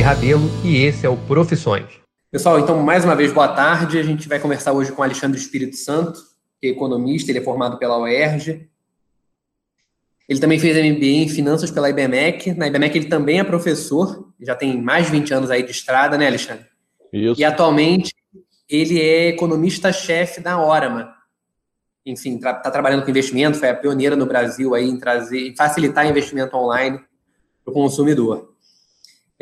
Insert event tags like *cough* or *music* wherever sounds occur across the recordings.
Felipe Rabelo e esse é o Profissões. Pessoal, então mais uma vez boa tarde. A gente vai conversar hoje com Alexandre Espírito Santo, que é economista, ele é formado pela UERJ. Ele também fez MBA em Finanças pela IBMEC. Na IBMEC ele também é professor, já tem mais de 20 anos aí de estrada, né, Alexandre? Isso. E atualmente ele é economista-chefe da Orama. Enfim, está tra trabalhando com investimento, foi a pioneira no Brasil aí em trazer, em facilitar investimento online para o consumidor.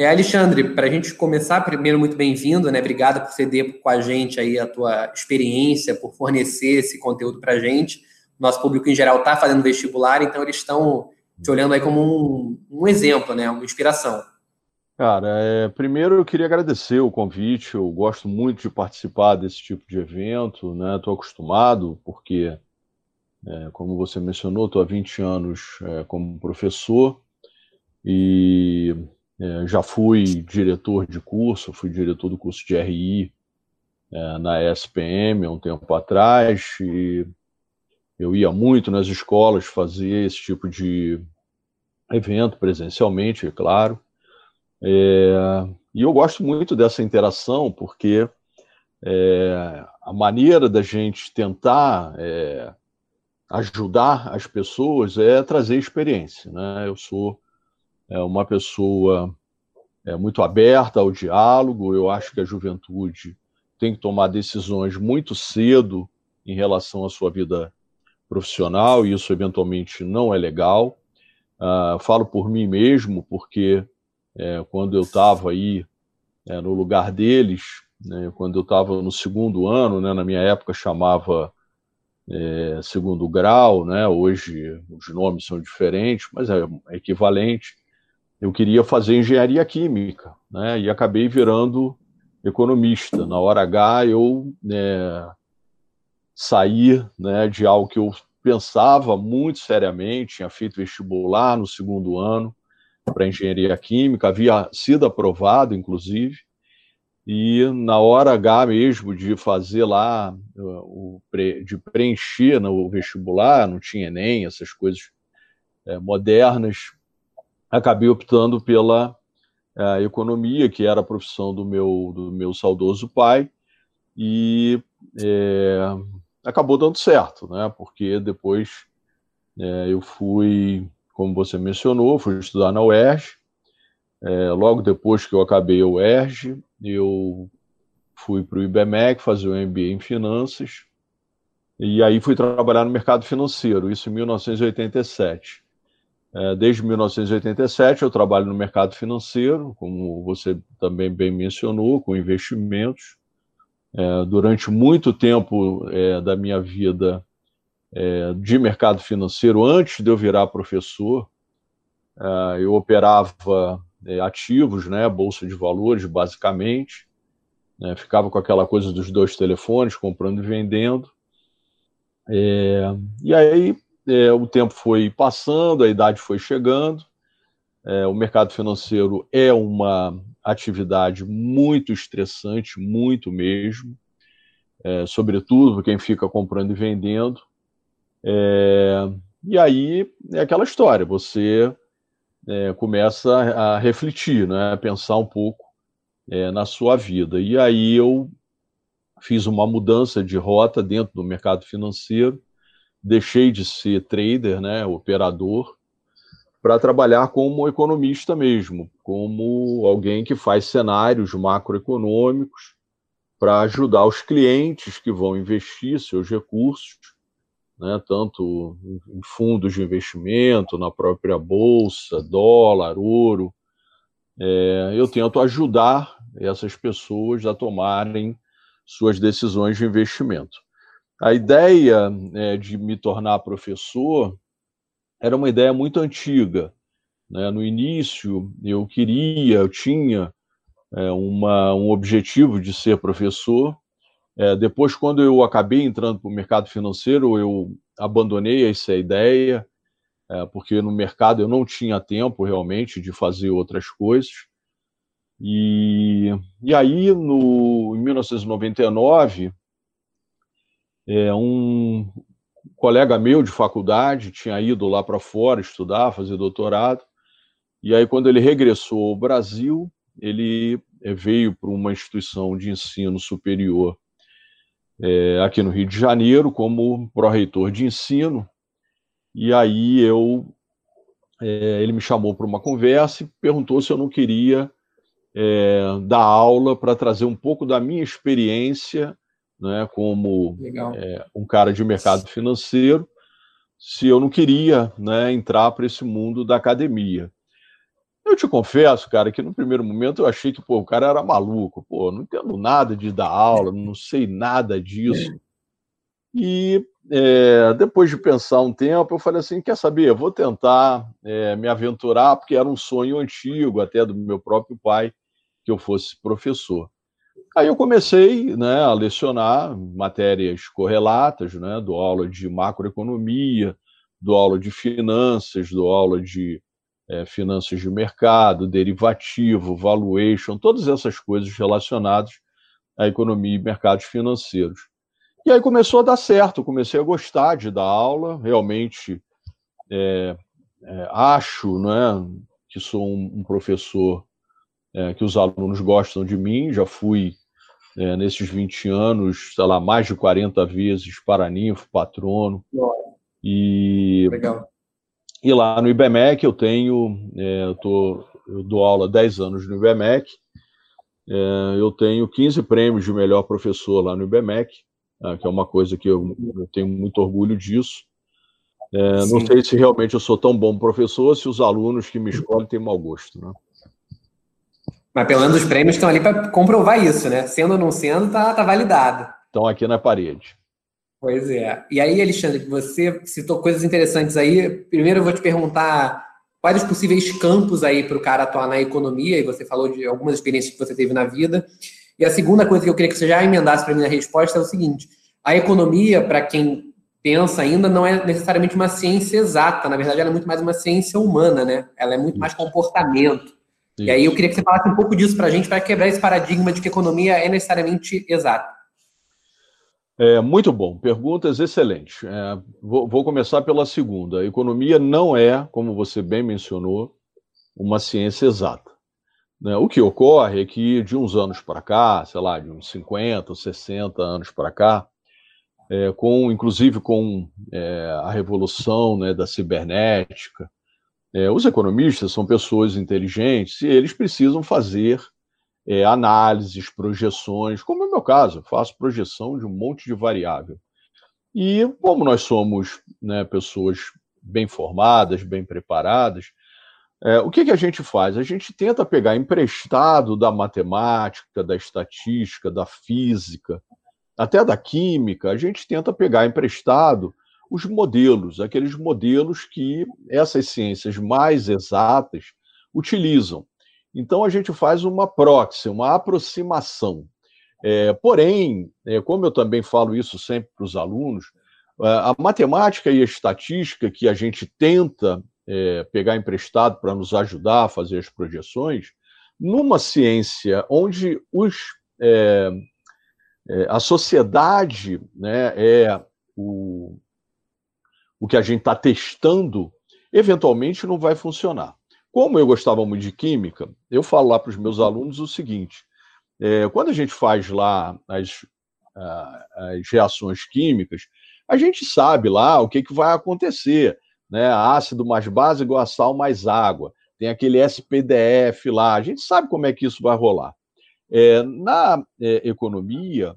É, Alexandre, para a gente começar, primeiro, muito bem-vindo, né? Obrigado por ceder com a gente aí a tua experiência, por fornecer esse conteúdo para a gente. Nosso público em geral está fazendo vestibular, então eles estão te olhando aí como um, um exemplo, né? Uma inspiração. Cara, é, primeiro eu queria agradecer o convite. Eu gosto muito de participar desse tipo de evento, né? Estou acostumado, porque, é, como você mencionou, estou há 20 anos é, como professor e é, já fui diretor de curso, fui diretor do curso de RI é, na SPM há um tempo atrás e eu ia muito nas escolas fazer esse tipo de evento presencialmente, é claro. É, e eu gosto muito dessa interação, porque é, a maneira da gente tentar é, ajudar as pessoas é trazer experiência. Né? Eu sou é, uma pessoa é, muito aberta ao diálogo, eu acho que a juventude tem que tomar decisões muito cedo em relação à sua vida profissional, e isso eventualmente não é legal. Uh, falo por mim mesmo, porque é, quando eu estava aí é, no lugar deles, né, quando eu estava no segundo ano, né, na minha época chamava é, segundo grau, né, hoje os nomes são diferentes, mas é, é equivalente. Eu queria fazer engenharia química, né, e acabei virando economista. Na hora H eu né, saí né, de algo que eu pensava muito seriamente, tinha feito vestibular no segundo ano, para engenharia química, havia sido aprovado, inclusive, e na hora H mesmo de fazer lá, o, de preencher no vestibular, não tinha Enem, essas coisas é, modernas, acabei optando pela é, economia, que era a profissão do meu, do meu saudoso pai, e é, acabou dando certo, né? Porque depois é, eu fui como você mencionou, fui estudar na UERJ. É, logo depois que eu acabei a UERJ, eu fui para o IBMEC fazer o MBA em Finanças, e aí fui trabalhar no mercado financeiro, isso em 1987. É, desde 1987 eu trabalho no mercado financeiro, como você também bem mencionou, com investimentos. É, durante muito tempo é, da minha vida de mercado financeiro antes de eu virar professor. Eu operava ativos, né, bolsa de valores, basicamente. Né, ficava com aquela coisa dos dois telefones, comprando e vendendo. E aí é, o tempo foi passando, a idade foi chegando. É, o mercado financeiro é uma atividade muito estressante, muito mesmo, é, sobretudo quem fica comprando e vendendo. É, e aí é aquela história, você é, começa a refletir, né, a pensar um pouco é, na sua vida. E aí eu fiz uma mudança de rota dentro do mercado financeiro, deixei de ser trader, né, operador, para trabalhar como economista mesmo, como alguém que faz cenários macroeconômicos para ajudar os clientes que vão investir seus recursos né, tanto em fundos de investimento, na própria bolsa, dólar, ouro. É, eu tento ajudar essas pessoas a tomarem suas decisões de investimento. A ideia é, de me tornar professor era uma ideia muito antiga. Né? No início, eu queria, eu tinha é, uma, um objetivo de ser professor, é, depois, quando eu acabei entrando para o mercado financeiro, eu abandonei essa ideia, é, porque no mercado eu não tinha tempo realmente de fazer outras coisas. E, e aí, no, em 1999, é, um colega meu de faculdade tinha ido lá para fora estudar, fazer doutorado, e aí, quando ele regressou ao Brasil, ele é, veio para uma instituição de ensino superior é, aqui no Rio de Janeiro como pró-reitor de ensino, e aí eu é, ele me chamou para uma conversa e perguntou se eu não queria é, dar aula para trazer um pouco da minha experiência né, como é, um cara de mercado financeiro, se eu não queria né, entrar para esse mundo da academia. Eu te confesso, cara, que no primeiro momento eu achei que pô, o cara era maluco, pô, não entendo nada de dar aula, não sei nada disso. E é, depois de pensar um tempo, eu falei assim: quer saber? Eu vou tentar é, me aventurar, porque era um sonho antigo, até do meu próprio pai, que eu fosse professor. Aí eu comecei né, a lecionar matérias correlatas, né, dou aula de macroeconomia, dou aula de finanças, dou aula de é, finanças de mercado, derivativo, valuation, todas essas coisas relacionadas à economia e mercados financeiros. E aí começou a dar certo, comecei a gostar de dar aula, realmente é, é, acho né, que sou um, um professor é, que os alunos gostam de mim, já fui é, nesses 20 anos, sei lá, mais de 40 vezes paraninfo, patrono. E, Legal. e lá no IBMEC eu tenho, é, eu, tô, eu dou aula 10 anos no IBMEC, é, eu tenho 15 prêmios de melhor professor lá no IBMEC, é, que é uma coisa que eu, eu tenho muito orgulho disso. É, não sei se realmente eu sou tão bom professor, se os alunos que me escolhem têm mau gosto, né? Mas pelo menos os prêmios estão ali para comprovar isso, né? Sendo ou não sendo, tá, tá validado. Estão aqui na parede. Pois é. E aí, Alexandre, você citou coisas interessantes aí. Primeiro eu vou te perguntar quais os possíveis campos aí para o cara atuar na economia, e você falou de algumas experiências que você teve na vida. E a segunda coisa que eu queria que você já emendasse para mim na resposta é o seguinte: a economia, para quem pensa ainda, não é necessariamente uma ciência exata. Na verdade, ela é muito mais uma ciência humana, né? Ela é muito mais comportamento. Isso. E aí eu queria que você falasse um pouco disso para a gente, para quebrar esse paradigma de que economia é necessariamente exata. É, muito bom, perguntas excelentes. É, vou, vou, começar pela segunda. A economia não é, como você bem mencionou, uma ciência exata. Né? O que ocorre é que de uns anos para cá, sei lá, de uns 50, 60 anos para cá, é, com, inclusive com é, a revolução né, da cibernética, é, os economistas são pessoas inteligentes e eles precisam fazer é, análises, projeções, como é meu caso, eu faço projeção de um monte de variável. E como nós somos né, pessoas bem formadas, bem preparadas, é, o que, que a gente faz? A gente tenta pegar emprestado da matemática, da estatística, da física, até da química, a gente tenta pegar emprestado os modelos, aqueles modelos que essas ciências mais exatas utilizam. Então, a gente faz uma proxy, uma aproximação. É, porém, é, como eu também falo isso sempre para os alunos, é, a matemática e a estatística que a gente tenta é, pegar emprestado para nos ajudar a fazer as projeções, numa ciência onde os, é, é, a sociedade né, é o, o que a gente está testando, eventualmente não vai funcionar. Como eu gostava muito de química, eu falo lá para os meus alunos o seguinte: é, quando a gente faz lá as, as reações químicas, a gente sabe lá o que, que vai acontecer. Né? Ácido mais base igual a sal mais água. Tem aquele SPDF lá, a gente sabe como é que isso vai rolar. É, na é, economia,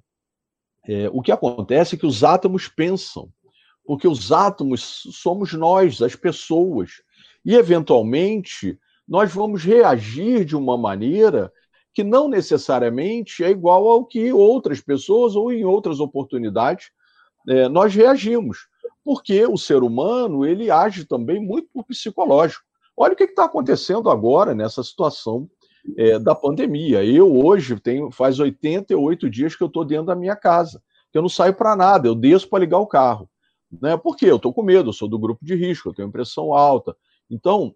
é, o que acontece é que os átomos pensam porque os átomos somos nós, as pessoas. E, eventualmente, nós vamos reagir de uma maneira que não necessariamente é igual ao que outras pessoas ou em outras oportunidades é, nós reagimos. Porque o ser humano ele age também muito por psicológico. Olha o que está acontecendo agora nessa situação é, da pandemia. Eu hoje tenho faz 88 dias que eu estou dentro da minha casa, que eu não saio para nada, eu desço para ligar o carro. Né? Porque eu estou com medo, eu sou do grupo de risco, eu tenho pressão alta. Então,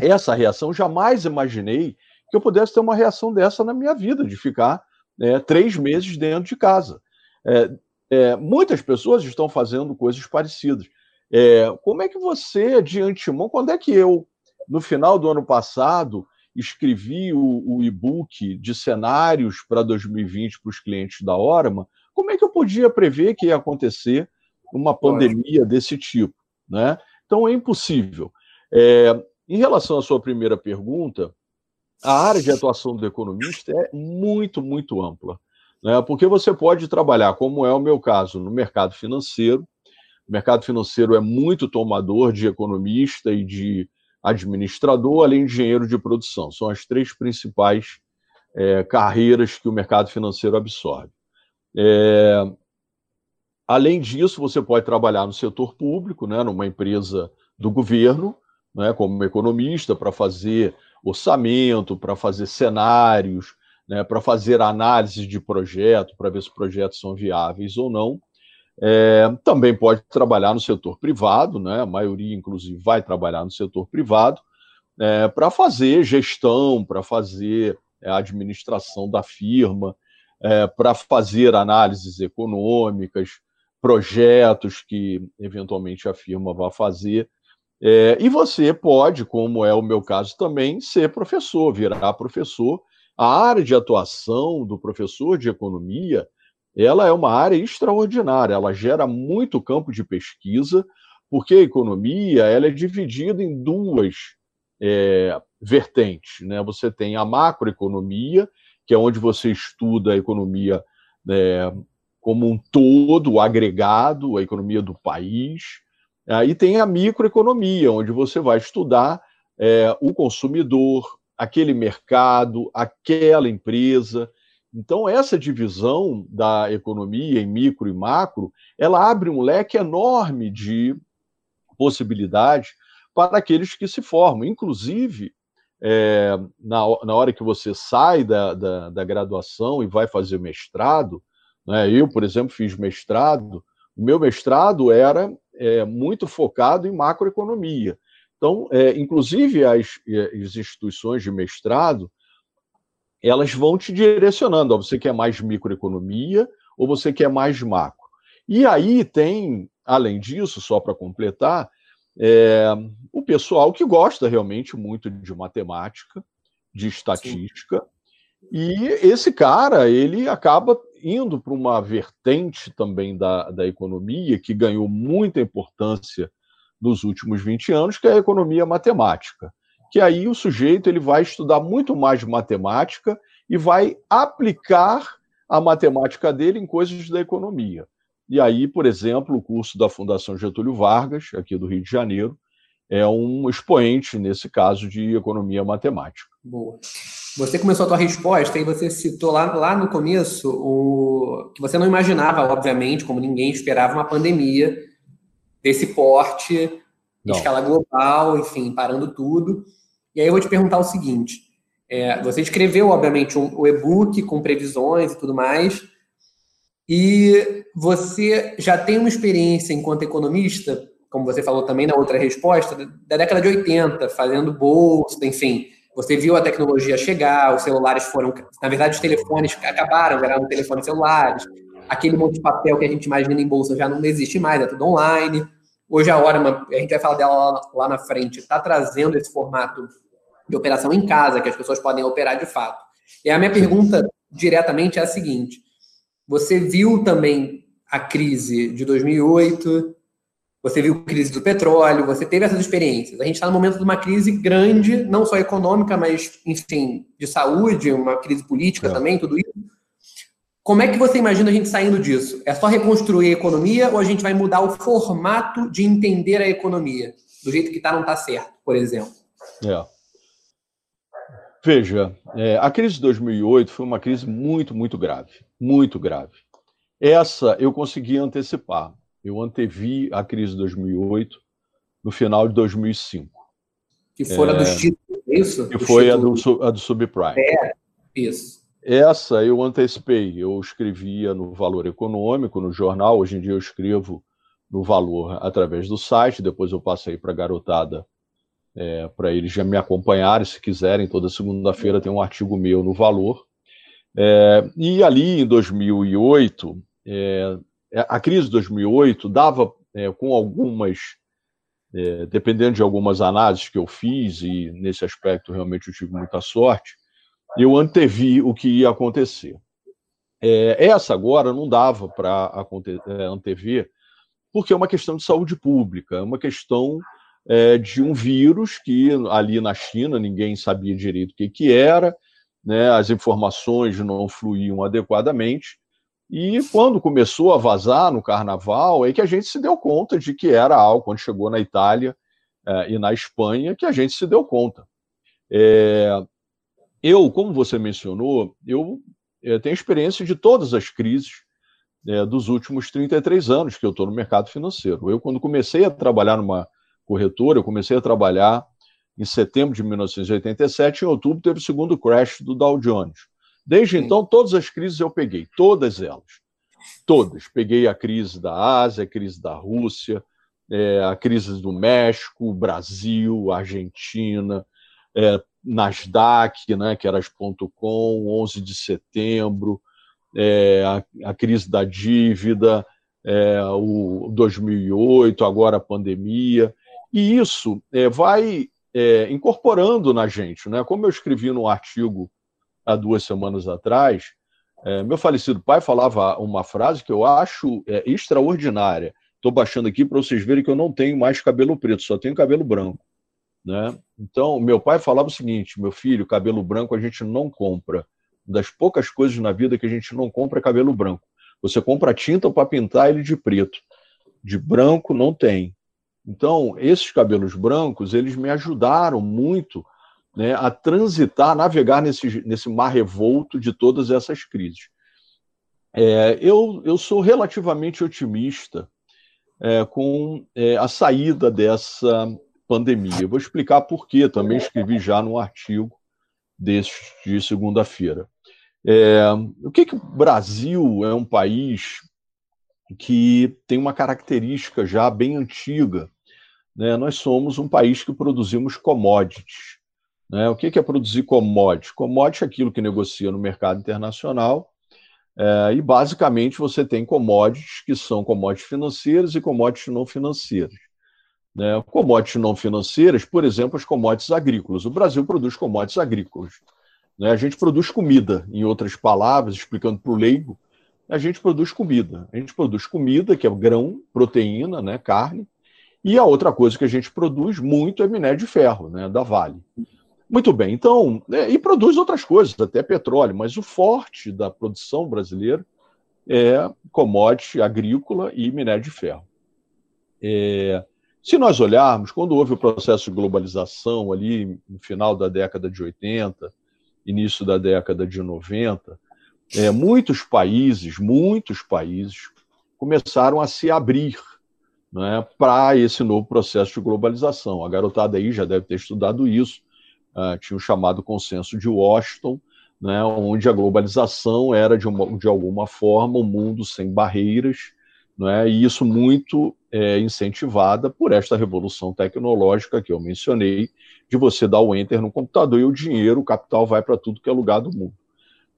essa reação, jamais imaginei que eu pudesse ter uma reação dessa na minha vida, de ficar né, três meses dentro de casa. É, é, muitas pessoas estão fazendo coisas parecidas. É, como é que você, de antemão, quando é que eu, no final do ano passado, escrevi o, o e-book de cenários para 2020 para os clientes da Orama, como é que eu podia prever que ia acontecer uma pandemia desse tipo? Né? Então é impossível. É, em relação à sua primeira pergunta, a área de atuação do economista é muito, muito ampla. Né? Porque você pode trabalhar, como é o meu caso, no mercado financeiro. O mercado financeiro é muito tomador de economista e de administrador, além de engenheiro de produção. São as três principais é, carreiras que o mercado financeiro absorve. É, além disso, você pode trabalhar no setor público, né, numa empresa do governo, né, como economista, para fazer orçamento, para fazer cenários, né, para fazer análise de projeto, para ver se projetos são viáveis ou não. É, também pode trabalhar no setor privado, né, a maioria, inclusive, vai trabalhar no setor privado, é, para fazer gestão, para fazer é, administração da firma, é, para fazer análises econômicas, projetos que eventualmente a firma vai fazer. É, e você pode, como é o meu caso também, ser professor, virar professor. A área de atuação do professor de economia, ela é uma área extraordinária, ela gera muito campo de pesquisa, porque a economia ela é dividida em duas é, vertentes. Né? Você tem a macroeconomia, que é onde você estuda a economia é, como um todo, agregado, a economia do país. Aí tem a microeconomia, onde você vai estudar é, o consumidor, aquele mercado, aquela empresa. Então, essa divisão da economia em micro e macro, ela abre um leque enorme de possibilidades para aqueles que se formam. Inclusive, é, na, na hora que você sai da, da, da graduação e vai fazer mestrado, né, eu, por exemplo, fiz mestrado, o meu mestrado era é, muito focado em macroeconomia. Então, é, inclusive as, é, as, instituições de mestrado, elas vão te direcionando, ó, você quer mais microeconomia ou você quer mais macro. E aí tem, além disso, só para completar, é, o pessoal que gosta realmente muito de matemática, de estatística, Sim. e esse cara, ele acaba indo para uma vertente também da, da economia que ganhou muita importância nos últimos 20 anos, que é a economia matemática. Que aí o sujeito ele vai estudar muito mais matemática e vai aplicar a matemática dele em coisas da economia. E aí, por exemplo, o curso da Fundação Getúlio Vargas, aqui do Rio de Janeiro, é um expoente, nesse caso, de economia matemática. Boa. Você começou a tua resposta e você citou lá, lá no começo o que você não imaginava, obviamente, como ninguém esperava, uma pandemia desse porte, não. escala global, enfim, parando tudo. E aí eu vou te perguntar o seguinte: é, você escreveu, obviamente, um, o e-book com previsões e tudo mais, e você já tem uma experiência enquanto economista, como você falou também na outra resposta, da década de 80, fazendo bolsa, enfim você viu a tecnologia chegar, os celulares foram. Na verdade, os telefones acabaram, viraram telefones celulares. Aquele monte de papel que a gente imagina em bolsa já não existe mais, é tudo online. Hoje a Orma, a gente vai falar dela lá na frente, está trazendo esse formato de operação em casa, que as pessoas podem operar de fato. E a minha pergunta diretamente é a seguinte: você viu também a crise de 2008, você viu crise do petróleo, você teve essas experiências. A gente está no momento de uma crise grande, não só econômica, mas, enfim, de saúde, uma crise política é. também, tudo isso. Como é que você imagina a gente saindo disso? É só reconstruir a economia ou a gente vai mudar o formato de entender a economia? Do jeito que está, não está certo, por exemplo. É. Veja, é, a crise de 2008 foi uma crise muito, muito grave. Muito grave. Essa eu consegui antecipar eu antevi a crise de 2008 no final de 2005. Que foi é, a dos títulos, é isso? Que foi a do, a do subprime. É, isso. Essa eu antecipei, eu escrevia no Valor Econômico, no jornal, hoje em dia eu escrevo no Valor através do site, depois eu passei para a garotada, é, para eles já me acompanharem, se quiserem, toda segunda-feira tem um artigo meu no Valor. É, e ali em 2008, é, é, a crise de 2008 dava, é, com algumas é, dependendo de algumas análises que eu fiz, e nesse aspecto realmente eu tive muita sorte, eu antevi o que ia acontecer. É, essa agora não dava para é, antever, porque é uma questão de saúde pública, é uma questão é, de um vírus que ali na China ninguém sabia direito o que, que era, né, as informações não fluíam adequadamente, e quando começou a vazar no carnaval, é que a gente se deu conta de que era algo, quando chegou na Itália é, e na Espanha, que a gente se deu conta. É, eu, como você mencionou, eu, eu, tenho experiência de todas as crises é, dos últimos 33 anos que eu estou no mercado financeiro. Eu, quando comecei a trabalhar numa corretora, eu comecei a trabalhar em setembro de 1987, em outubro teve o segundo crash do Dow Jones. Desde então, todas as crises eu peguei, todas elas. Todas. Peguei a crise da Ásia, a crise da Rússia, é, a crise do México, Brasil, Argentina, é, Nasdaq, né, que era as .com, 11 de setembro, é, a, a, crise da dívida, é, o 2008, agora a pandemia. E isso é, vai é, incorporando na gente. Né? Como eu escrevi no artigo há duas semanas atrás, é, meu falecido pai falava uma frase que eu acho é, extraordinária. Estou baixando aqui para vocês verem que eu não tenho mais cabelo preto, só tenho cabelo branco. Né? Então, meu pai falava o seguinte: meu filho, cabelo branco a gente não compra. Das poucas coisas na vida que a gente não compra é cabelo branco. Você compra tinta para pintar ele de preto. De branco não tem. Então, esses cabelos brancos, eles me ajudaram muito né, a transitar, a navegar nesse, nesse mar revolto de todas essas crises. É, eu, eu sou relativamente otimista é, com é, a saída dessa pandemia. Eu vou explicar por quê, também escrevi já no artigo desse de segunda-feira. É, o que, que o Brasil é um país que tem uma característica já bem antiga. Né? Nós somos um país que produzimos commodities. Né? O que é produzir commodity? Commodity é aquilo que negocia no mercado internacional, é, e basicamente você tem commodities que são commodities financeiras e commodities não financeiras. Né? Commodities não financeiras, por exemplo, as commodities agrícolas. O Brasil produz commodities agrícolas. Né? A gente produz comida, em outras palavras, explicando para o leigo, a gente produz comida. A gente produz comida, que é grão, proteína, né, carne, e a outra coisa que a gente produz muito é minério de ferro, né, da Vale. Muito bem, então, é, e produz outras coisas, até petróleo, mas o forte da produção brasileira é commodity agrícola e minério de ferro. É, se nós olharmos, quando houve o processo de globalização ali no final da década de 80, início da década de 90, é, muitos países, muitos países começaram a se abrir né, para esse novo processo de globalização. A garotada aí já deve ter estudado isso uh, tinha o chamado consenso de Washington, né, onde a globalização era, de, uma, de alguma forma, um mundo sem barreiras, né, e isso muito é, incentivada por esta revolução tecnológica que eu mencionei, de você dar o enter no computador e o dinheiro, o capital vai para tudo que é lugar do mundo.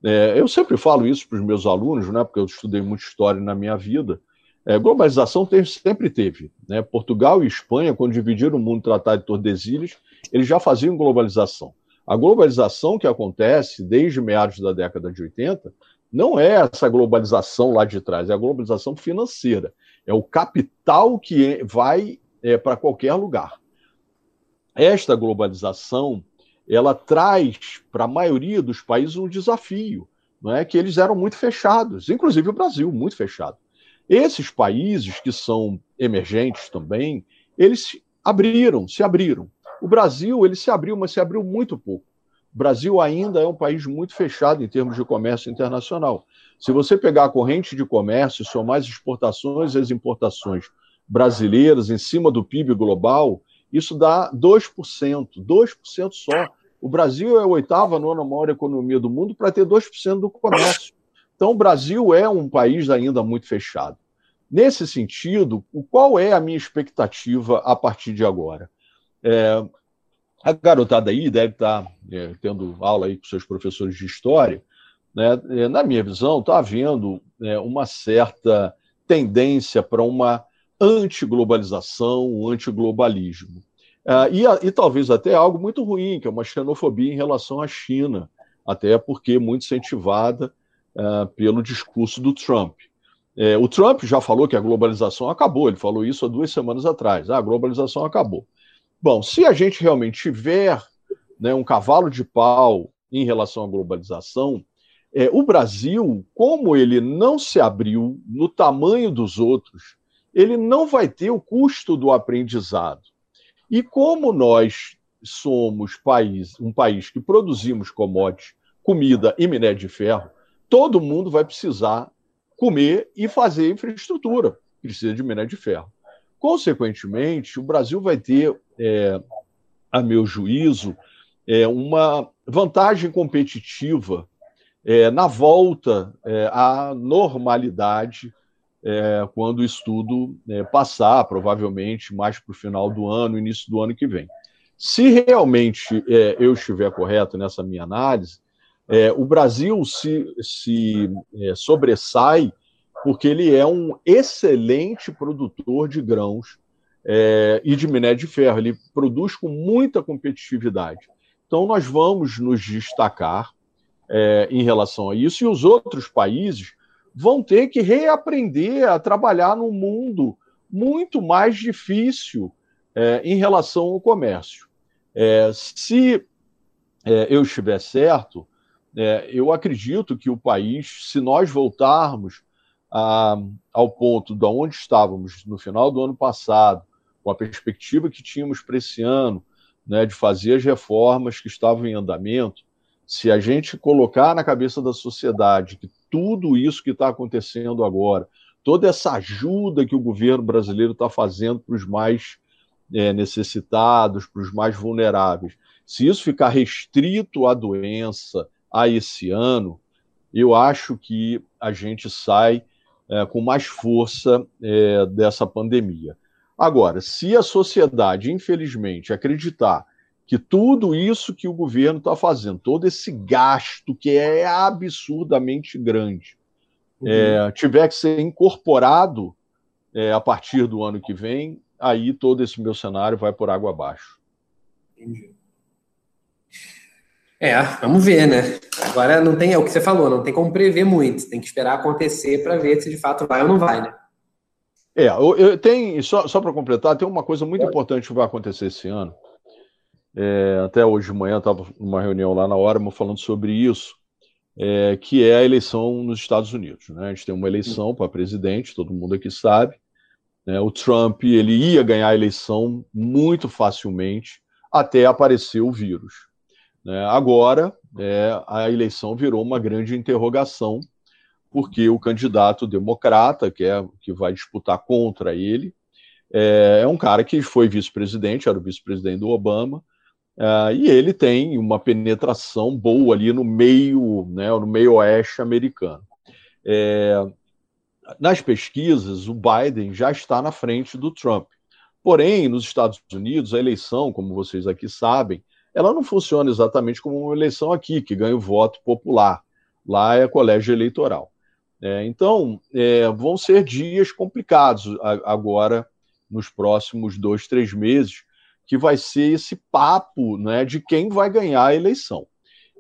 É, eu sempre falo isso para os meus alunos, né, porque eu estudei muita história na minha vida, é, globalização sempre teve. Né? Portugal e Espanha, quando dividiram o mundo Tratado de Tordesilhas, eles já faziam globalização. A globalização que acontece desde meados da década de 80 não é essa globalização lá de trás, é a globalização financeira. É o capital que vai é, para qualquer lugar. Esta globalização ela traz para a maioria dos países um desafio, não é que eles eram muito fechados, inclusive o Brasil muito fechado. Esses países que são emergentes também, eles abriram, se abriram. O Brasil, ele se abriu, mas se abriu muito pouco. O Brasil ainda é um país muito fechado em termos de comércio internacional. Se você pegar a corrente de comércio, somar as exportações e as importações brasileiras em cima do PIB global, isso dá 2%, 2% só. O Brasil é a oitava, nona maior economia do mundo para ter 2% do comércio. Então, o Brasil é um país ainda muito fechado. Nesse sentido, qual é a minha expectativa a partir de agora? É, a garotada aí deve estar é, tendo aula aí com seus professores de história. Né? É, na minha visão, está havendo é, uma certa tendência para uma antiglobalização, um antiglobalismo. Uh, e, e, talvez até algo muito ruim, que é uma xenofobia em relação à China, até porque muito incentivada uh, pelo discurso do Trump. É, o Trump já falou que a globalização acabou, ele falou isso há duas semanas atrás. Ah, a globalização acabou. Bom, se a gente realmente tiver né, um cavalo de pau em relação à globalização, é, o Brasil, como ele não se abriu no tamanho dos outros, ele não vai ter o custo do aprendizado. E como nós somos país, um país que produzimos commodities, comida e minério de ferro, todo mundo vai precisar comer e fazer infraestrutura, precisa de minério de ferro. Consequentemente, o Brasil vai ter, é, a meu juízo, é, uma vantagem competitiva é, na volta é, à normalidade é, quando o estudo é, passar, provavelmente mais para o final do ano, início do ano que vem. Se realmente eu estiver correto nessa minha análise, é, o Brasil se, se é, sobressai porque ele é um excelente produtor de grãos é, e de minério de ferro. Ele produz com muita competitividade. Então, nós vamos nos destacar em relação a isso, e os outros países vão ter que reaprender a trabalhar num mundo muito mais difícil é, em relação ao comércio. É, se é, eu estiver certo, é, eu acredito que o país, se nós voltarmos a, ao ponto de onde estávamos no final do ano passado, com a perspectiva que tínhamos para esse ano, né, de fazer as reformas que estavam em andamento, se a gente colocar na cabeça da sociedade que tudo isso que está acontecendo agora, toda essa ajuda que o governo brasileiro está fazendo para os mais é, necessitados, para os mais vulneráveis, se isso ficar restrito à doença, a esse ano, eu acho que a gente sai é, com mais força é, dessa pandemia. Agora, se a sociedade, infelizmente, acreditar que tudo isso que o governo está fazendo, todo esse gasto que é absurdamente grande, uhum. é, tiver que ser incorporado é, a partir do ano que vem, aí todo esse meu cenário vai por água abaixo. Entendi. É, vamos ver, né? Agora não tem, é o que você falou, não tem como prever muito, tem que esperar acontecer para ver se de fato vai ou não vai, né? É, eu, eu tem, só, só para completar, tem uma coisa muito importante que vai acontecer esse ano, é, até hoje de manhã estava numa reunião lá na hora falando sobre isso, é, que é a eleição nos Estados Unidos. Né? A gente tem uma eleição para presidente, todo mundo aqui sabe. Né? O Trump ele ia ganhar a eleição muito facilmente até aparecer o vírus. Né? Agora é, a eleição virou uma grande interrogação, porque o candidato democrata, que, é, que vai disputar contra ele, é, é um cara que foi vice-presidente, era o vice-presidente do Obama, Uh, e ele tem uma penetração boa ali no meio, né, no meio oeste americano. É, nas pesquisas, o Biden já está na frente do Trump. Porém, nos Estados Unidos, a eleição, como vocês aqui sabem, ela não funciona exatamente como uma eleição aqui, que ganha o voto popular. Lá é colégio eleitoral. É, então, é, vão ser dias complicados agora, nos próximos dois, três meses, que vai ser esse papo né, de quem vai ganhar a eleição.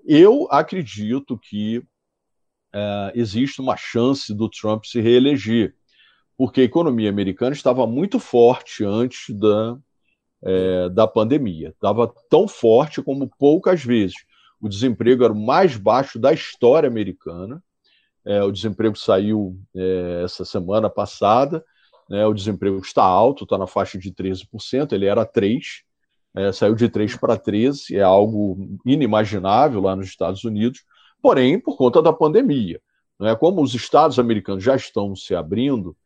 Eu acredito que é, existe uma chance do Trump se reeleger, porque a economia americana estava muito forte antes da, é, da pandemia. Estava tão forte como poucas vezes. O desemprego era o mais baixo da história americana. É, o desemprego saiu é, essa semana passada né, o desemprego está alto, está na faixa de 13%, ele era 3%, é, saiu de 3 para 13%, é algo inimaginável lá nos Estados Unidos, porém, por conta da pandemia. Né, como os Estados americanos já estão se abrindo,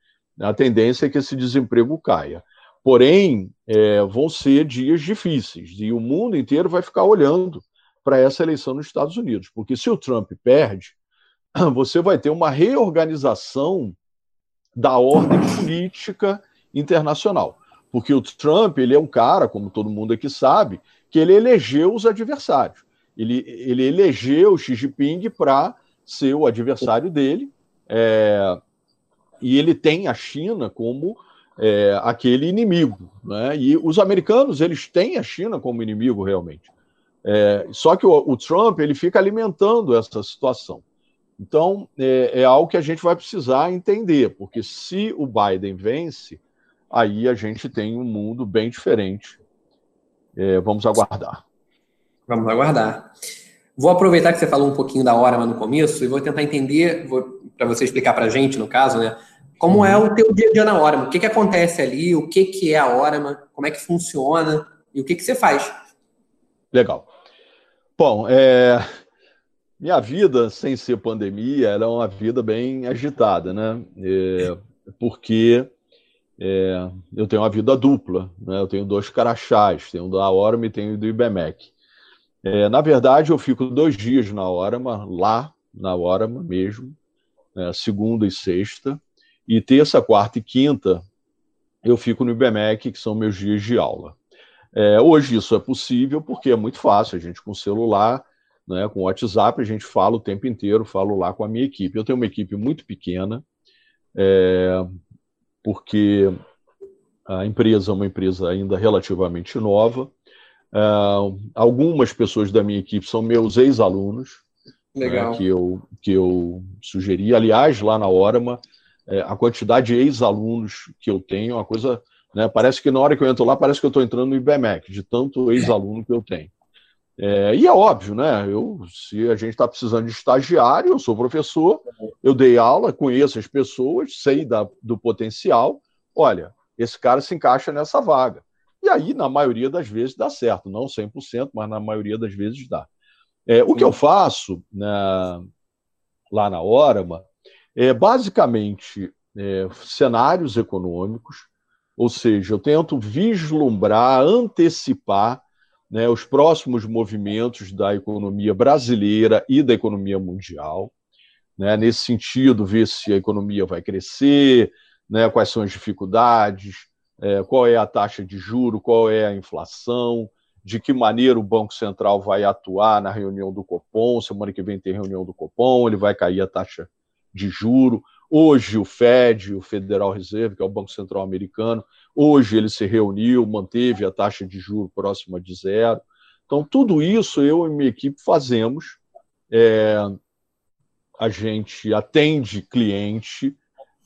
a tendência é que esse desemprego caia. Porém, é, vão ser dias difíceis e o mundo inteiro vai ficar olhando para essa eleição nos Estados Unidos, porque se o Trump perde, *clears throat* você vai ter uma reorganização da ordem política internacional. Porque o Trump, ele é um cara, como todo mundo aqui sabe, que ele elegeu os adversários. Ele, ele elegeu Xi Jinping para ser o adversário dele, é, e ele tem a China como é, aquele inimigo. Né? E os americanos eles têm a China como inimigo realmente. É, só que o, o, Trump ele fica alimentando essa situação. Então é, é, algo que a gente vai precisar entender, porque se o Biden vence, aí a gente tem um mundo bem diferente. É, vamos aguardar. Vamos aguardar. Vou aproveitar que você falou um pouquinho da Orama no começo e vou tentar entender, para você explicar para a gente, no caso, né? Como é o teu dia a dia na Orama? O que, que acontece ali? O que, que é a Orama? Como é que funciona? E o que, que você faz? Legal. Bom, é... minha vida, sem ser pandemia, era uma vida bem agitada, né? É... Porque é... eu tenho uma vida dupla, né? Eu tenho dois carachás, tenho da Orama e tenho do IBMEC. É... Na verdade, eu fico dois dias na Orama, lá na Orama mesmo, né? segunda e sexta, e terça, quarta e quinta eu fico no IBMEC, que são meus dias de aula. É, hoje isso é possível porque é muito fácil, a gente com celular, né, com WhatsApp, a gente fala o tempo inteiro, falo lá com a minha equipe. Eu tenho uma equipe muito pequena, é, porque a empresa é uma empresa ainda relativamente nova. É, algumas pessoas da minha equipe são meus ex-alunos, né, que, eu, que eu sugeri. Aliás, lá na Orama, é, a quantidade de ex-alunos que eu tenho, é uma coisa. Né, parece que na hora que eu entro lá, parece que eu estou entrando no IBMEC, de tanto ex-aluno que eu tenho. É, e é óbvio, né? Eu, se a gente está precisando de estagiário, eu sou professor, eu dei aula, conheço as pessoas, sei da, do potencial. Olha, esse cara se encaixa nessa vaga. E aí, na maioria das vezes, dá certo. Não 100%, mas na maioria das vezes dá. É, o que eu faço né, lá na Orama é, basicamente, é, cenários econômicos, ou seja, eu tento vislumbrar, antecipar né, os próximos movimentos da economia brasileira e da economia mundial. Né, nesse sentido, ver se a economia vai crescer, né, quais são as dificuldades, é, qual é a taxa de juro, qual é a inflação, de que maneira o Banco Central vai atuar na reunião do Copom. Semana que vem tem reunião do Copom, ele vai cair a taxa de juro. Hoje o Fed, o Federal Reserve, que é o Banco Central Americano, hoje ele se reuniu, manteve a taxa de juro próxima de zero. Então, tudo isso eu e minha equipe fazemos. É, a gente atende cliente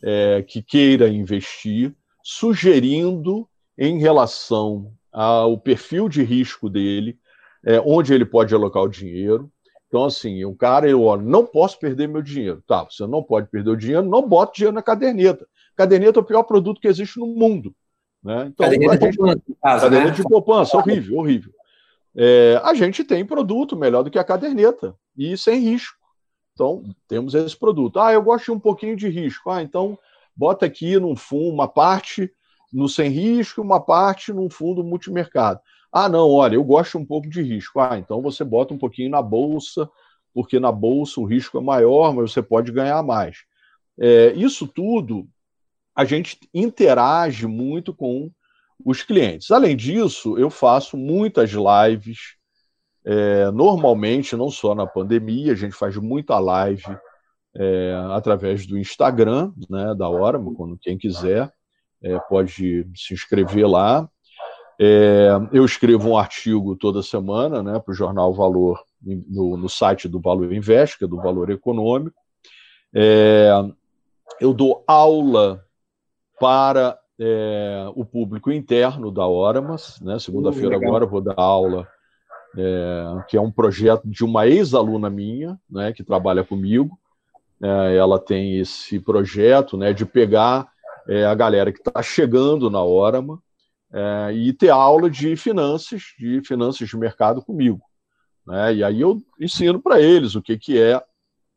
é, que queira investir, sugerindo em relação ao perfil de risco dele, é, onde ele pode alocar o dinheiro, então, assim, um cara, eu olho, não posso perder meu dinheiro. Tá, você não pode perder o dinheiro, não bota dinheiro na caderneta. Caderneta é o pior produto que existe no mundo. Né? Então, caderneta, gente, de, poupança, caso, caderneta né? de poupança, horrível, horrível. É, a gente tem produto melhor do que a caderneta e sem risco. Então, temos esse produto. Ah, eu gosto de um pouquinho de risco. Ah, então, bota aqui num fundo uma parte no sem risco, uma parte num fundo multimercado. Ah, não, olha, eu gosto um pouco de risco. Ah, então você bota um pouquinho na bolsa, porque na bolsa o risco é maior, mas você pode ganhar mais. É, isso tudo a gente interage muito com os clientes. Além disso, eu faço muitas lives. É, normalmente, não só na pandemia, a gente faz muita live é, através do Instagram, né, da hora, quando quem quiser é, pode se inscrever lá. É, eu escrevo um artigo toda semana né, para o jornal Valor, no, no, site do Valor Invest, que é do Valor Econômico. É, eu dou aula para é, o público interno da Oramas. Né, Segunda-feira agora vou dar aula, é, que é um projeto de uma ex-aluna minha, né, que trabalha comigo. É, ela tem esse projeto né, de pegar é, a galera que está chegando na Orama é, e ter aula de finanças, de finanças de mercado comigo. Né? E aí eu ensino para eles o que, que é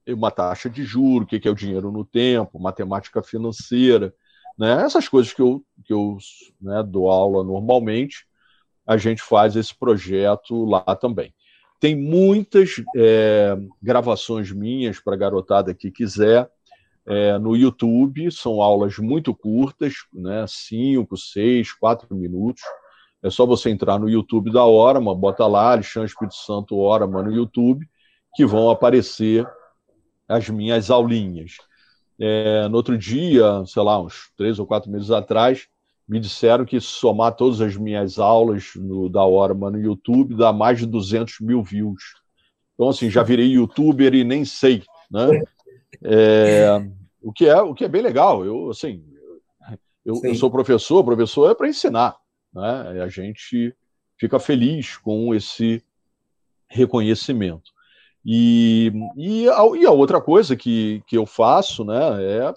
uma taxa de juro, o que, que é o dinheiro no tempo, matemática financeira, né? essas coisas que eu, que eu né, dou aula normalmente, a gente faz esse projeto lá também. Tem muitas é, gravações minhas para garotada que quiser é, no YouTube, são aulas muito curtas, né, 5, 6, 4 minutos. É só você entrar no YouTube da Orama, bota lá Alexandre Espírito Santo Orama no YouTube, que vão aparecer as minhas aulinhas. É, no outro dia, sei lá, uns três ou quatro meses atrás, me disseram que somar todas as minhas aulas no, da Orma no YouTube dá mais de 200 mil views. Então, assim, já virei youtuber e nem sei, né? É, o, que é, o que é bem legal. Eu, assim, eu, eu sou professor, professor é para ensinar, né? A gente fica feliz com esse reconhecimento. E, e, a, e a outra coisa que, que eu faço, né, é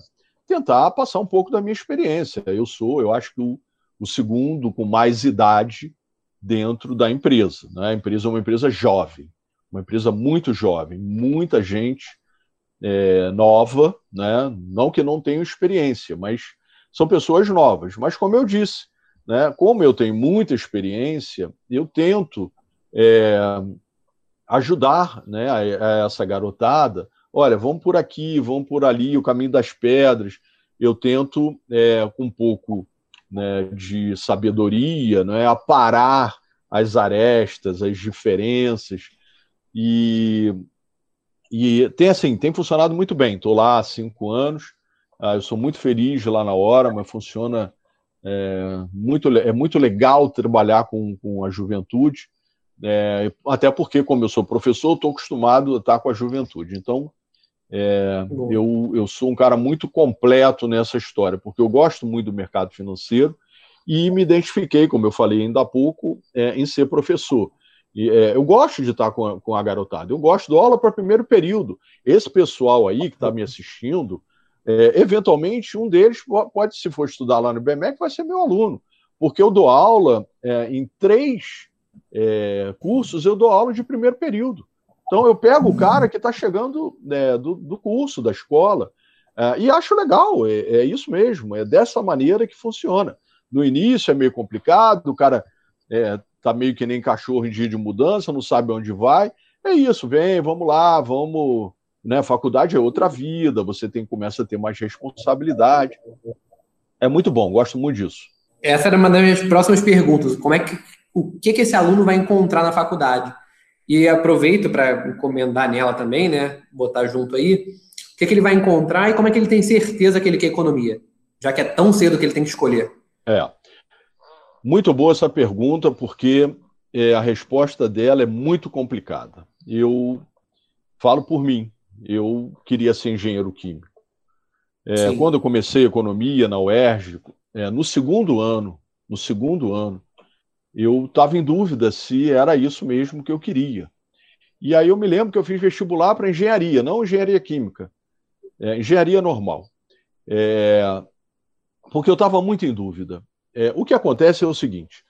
tentar passar um pouco da minha experiência. Eu sou, eu acho que o, o segundo com mais idade dentro da empresa. Né? A empresa é uma empresa jovem, uma empresa muito jovem, muita gente é, nova, né? não que não tenham experiência, mas são pessoas novas. Mas, como eu disse, né? como eu tenho muita experiência, eu tento é, ajudar né, a, a essa garotada olha, vamos por aqui, vamos por ali, o caminho das pedras. Eu tento, é, com um pouco né, de sabedoria, né, aparar as arestas, as diferenças. E, e tem assim, tem funcionado muito bem. Estou lá há cinco anos, ah, eu sou muito feliz lá na hora, mas funciona é muito, é muito legal trabalhar com, com a juventude. É, até porque, como eu sou professor, estou acostumado a estar com a juventude. Então, é, eu, eu sou um cara muito completo nessa história, porque eu gosto muito do mercado financeiro e me identifiquei, como eu falei ainda há pouco, é, em ser professor. E, é, eu gosto de estar com a, com a garotada, eu gosto de aula para primeiro período. Esse pessoal aí que está me assistindo, é, eventualmente um deles pode, se for estudar lá no BMEC, vai ser meu aluno, porque eu dou aula é, em três é, cursos, eu dou aula de primeiro período. Então eu pego o cara que está chegando né, do, do, curso, da escola, uh, e acho legal, é, é, isso mesmo, é dessa maneira que funciona. No início é meio complicado, o cara está é, meio que nem cachorro em dia de mudança, não sabe onde vai. É isso, vem, vamos lá, vamos. Né, faculdade é outra vida, você tem começa a ter mais responsabilidade. É muito bom, gosto muito disso. Essa era uma das minhas próximas perguntas. Como é que o que, que esse aluno vai encontrar na faculdade? E aproveito para encomendar nela também, né? Botar junto aí. O que, que ele vai encontrar e como é que ele tem certeza que ele quer economia? Já que é tão cedo que ele tem que escolher. É. Muito boa essa pergunta, porque é, a resposta dela é muito complicada. Eu falo por mim. Eu queria ser engenheiro químico. É, quando eu comecei economia na UERJ, é, no segundo ano, no segundo ano, eu estava em dúvida se era isso mesmo que eu queria. E aí eu me lembro que eu fiz vestibular para engenharia, não engenharia química, é, engenharia normal. É, porque eu estava muito em dúvida. É, o que acontece é o seguinte: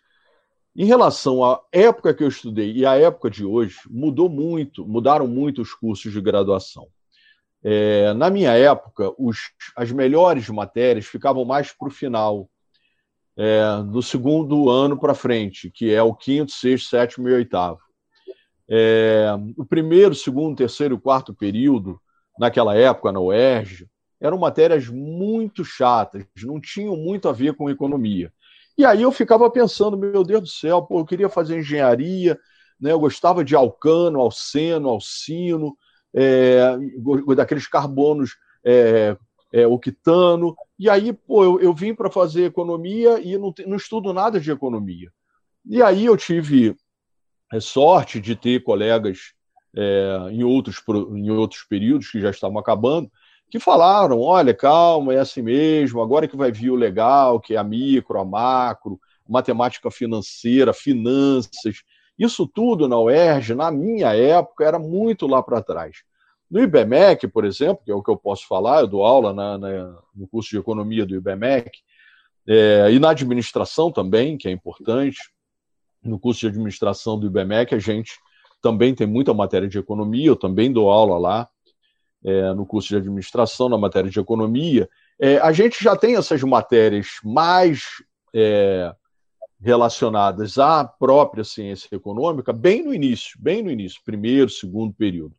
em relação à época que eu estudei e à época de hoje, mudou muito, mudaram muito os cursos de graduação. É, na minha época, os, as melhores matérias ficavam mais para o final, é, do segundo ano para frente, que é o quinto, sexto, sétimo e oitavo. É, o primeiro, segundo, terceiro e quarto período, naquela época, na UERJ, eram matérias muito chatas, não tinham muito a ver com economia. E aí eu ficava pensando, meu Deus do céu, pô, eu queria fazer engenharia, né, eu gostava de alcano, alceno, alcino, é, daqueles carbonos é, é, octano. E aí, pô, eu, eu vim para fazer economia e não, não estudo nada de economia. E aí eu tive é, sorte de ter colegas é, em, outros, em outros períodos que já estavam acabando, que falaram: olha, calma, é assim mesmo, agora que vai vir o legal, que é a micro, a macro, matemática financeira, finanças. Isso tudo na UERJ, na minha época, era muito lá para trás. No IBMEC, por exemplo, que é o que eu posso falar, eu dou aula na, na, no curso de economia do IBMEC, é, e na administração também, que é importante. No curso de administração do IBMEC, a gente também tem muita matéria de economia, eu também dou aula lá é, no curso de administração, na matéria de economia. É, a gente já tem essas matérias mais é, relacionadas à própria ciência econômica bem no início, bem no início, primeiro, segundo período.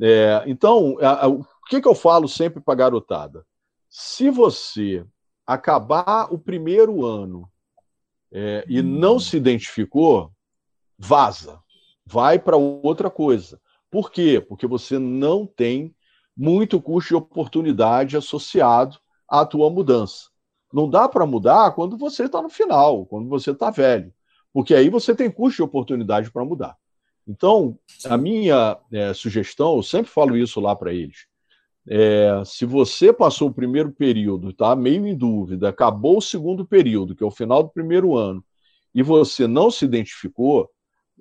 É, então, a, a, o que, que eu falo sempre para a garotada? Se você acabar o primeiro ano é, e não se identificou, vaza, vai para outra coisa. Por quê? Porque você não tem muito custo de oportunidade associado à tua mudança. Não dá para mudar quando você está no final, quando você está velho, porque aí você tem custo de oportunidade para mudar. Então, a minha é, sugestão, eu sempre falo isso lá para eles. É, se você passou o primeiro período, está meio em dúvida, acabou o segundo período, que é o final do primeiro ano, e você não se identificou,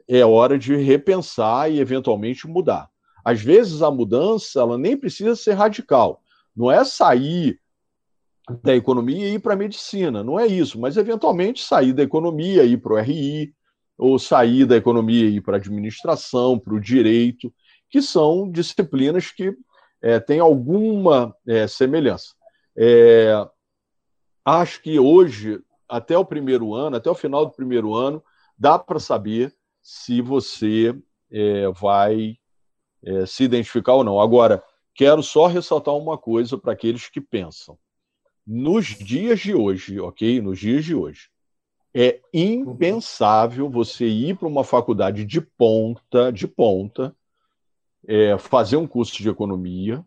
é hora de repensar e eventualmente mudar. Às vezes a mudança ela nem precisa ser radical. Não é sair da economia e ir para a medicina, não é isso, mas eventualmente sair da economia e ir para o RI, ou sair da economia e ir para a administração, para o direito, que são disciplinas que é, têm alguma é, semelhança. É, acho que hoje, até o primeiro ano, até o final do primeiro ano, dá para saber se você é, vai é, se identificar ou não. Agora, quero só ressaltar uma coisa para aqueles que pensam. Nos dias de hoje, ok? Nos dias de hoje, é impensável você ir para uma faculdade de ponta, de ponta, é, fazer um curso de economia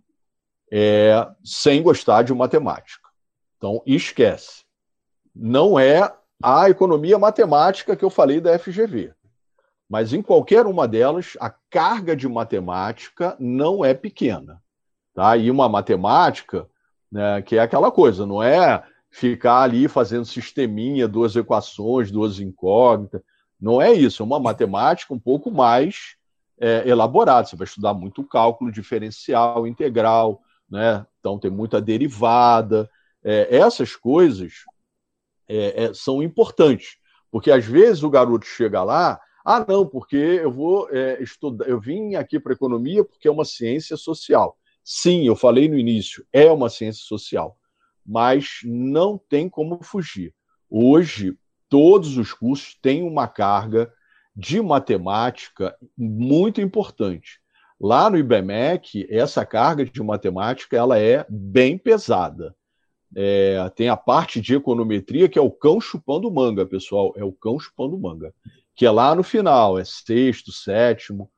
é, sem gostar de matemática. Então, esquece. Não é a economia matemática que eu falei da FGV. Mas em qualquer uma delas, a carga de matemática não é pequena. Tá? E uma matemática, né, que é aquela coisa, não é ficar ali fazendo sisteminha, duas equações, duas incógnitas. Não é isso, é uma matemática um pouco mais é, elaborada. Você vai estudar muito cálculo diferencial, integral, né? então tem muita derivada. É, essas coisas é, é são importantes, porque às vezes o garoto chega lá, ah, não, porque eu vou é, estudar, eu vim aqui para economia porque é uma ciência social. Sim, eu falei no início, é uma ciência social mas não tem como fugir. Hoje, todos os cursos têm uma carga de matemática muito importante. Lá no IBMEC, essa carga de matemática ela é bem pesada. É, tem a parte de econometria, que é o cão chupando manga, pessoal. É o cão chupando manga. Que é lá no final, é sexto, sétimo.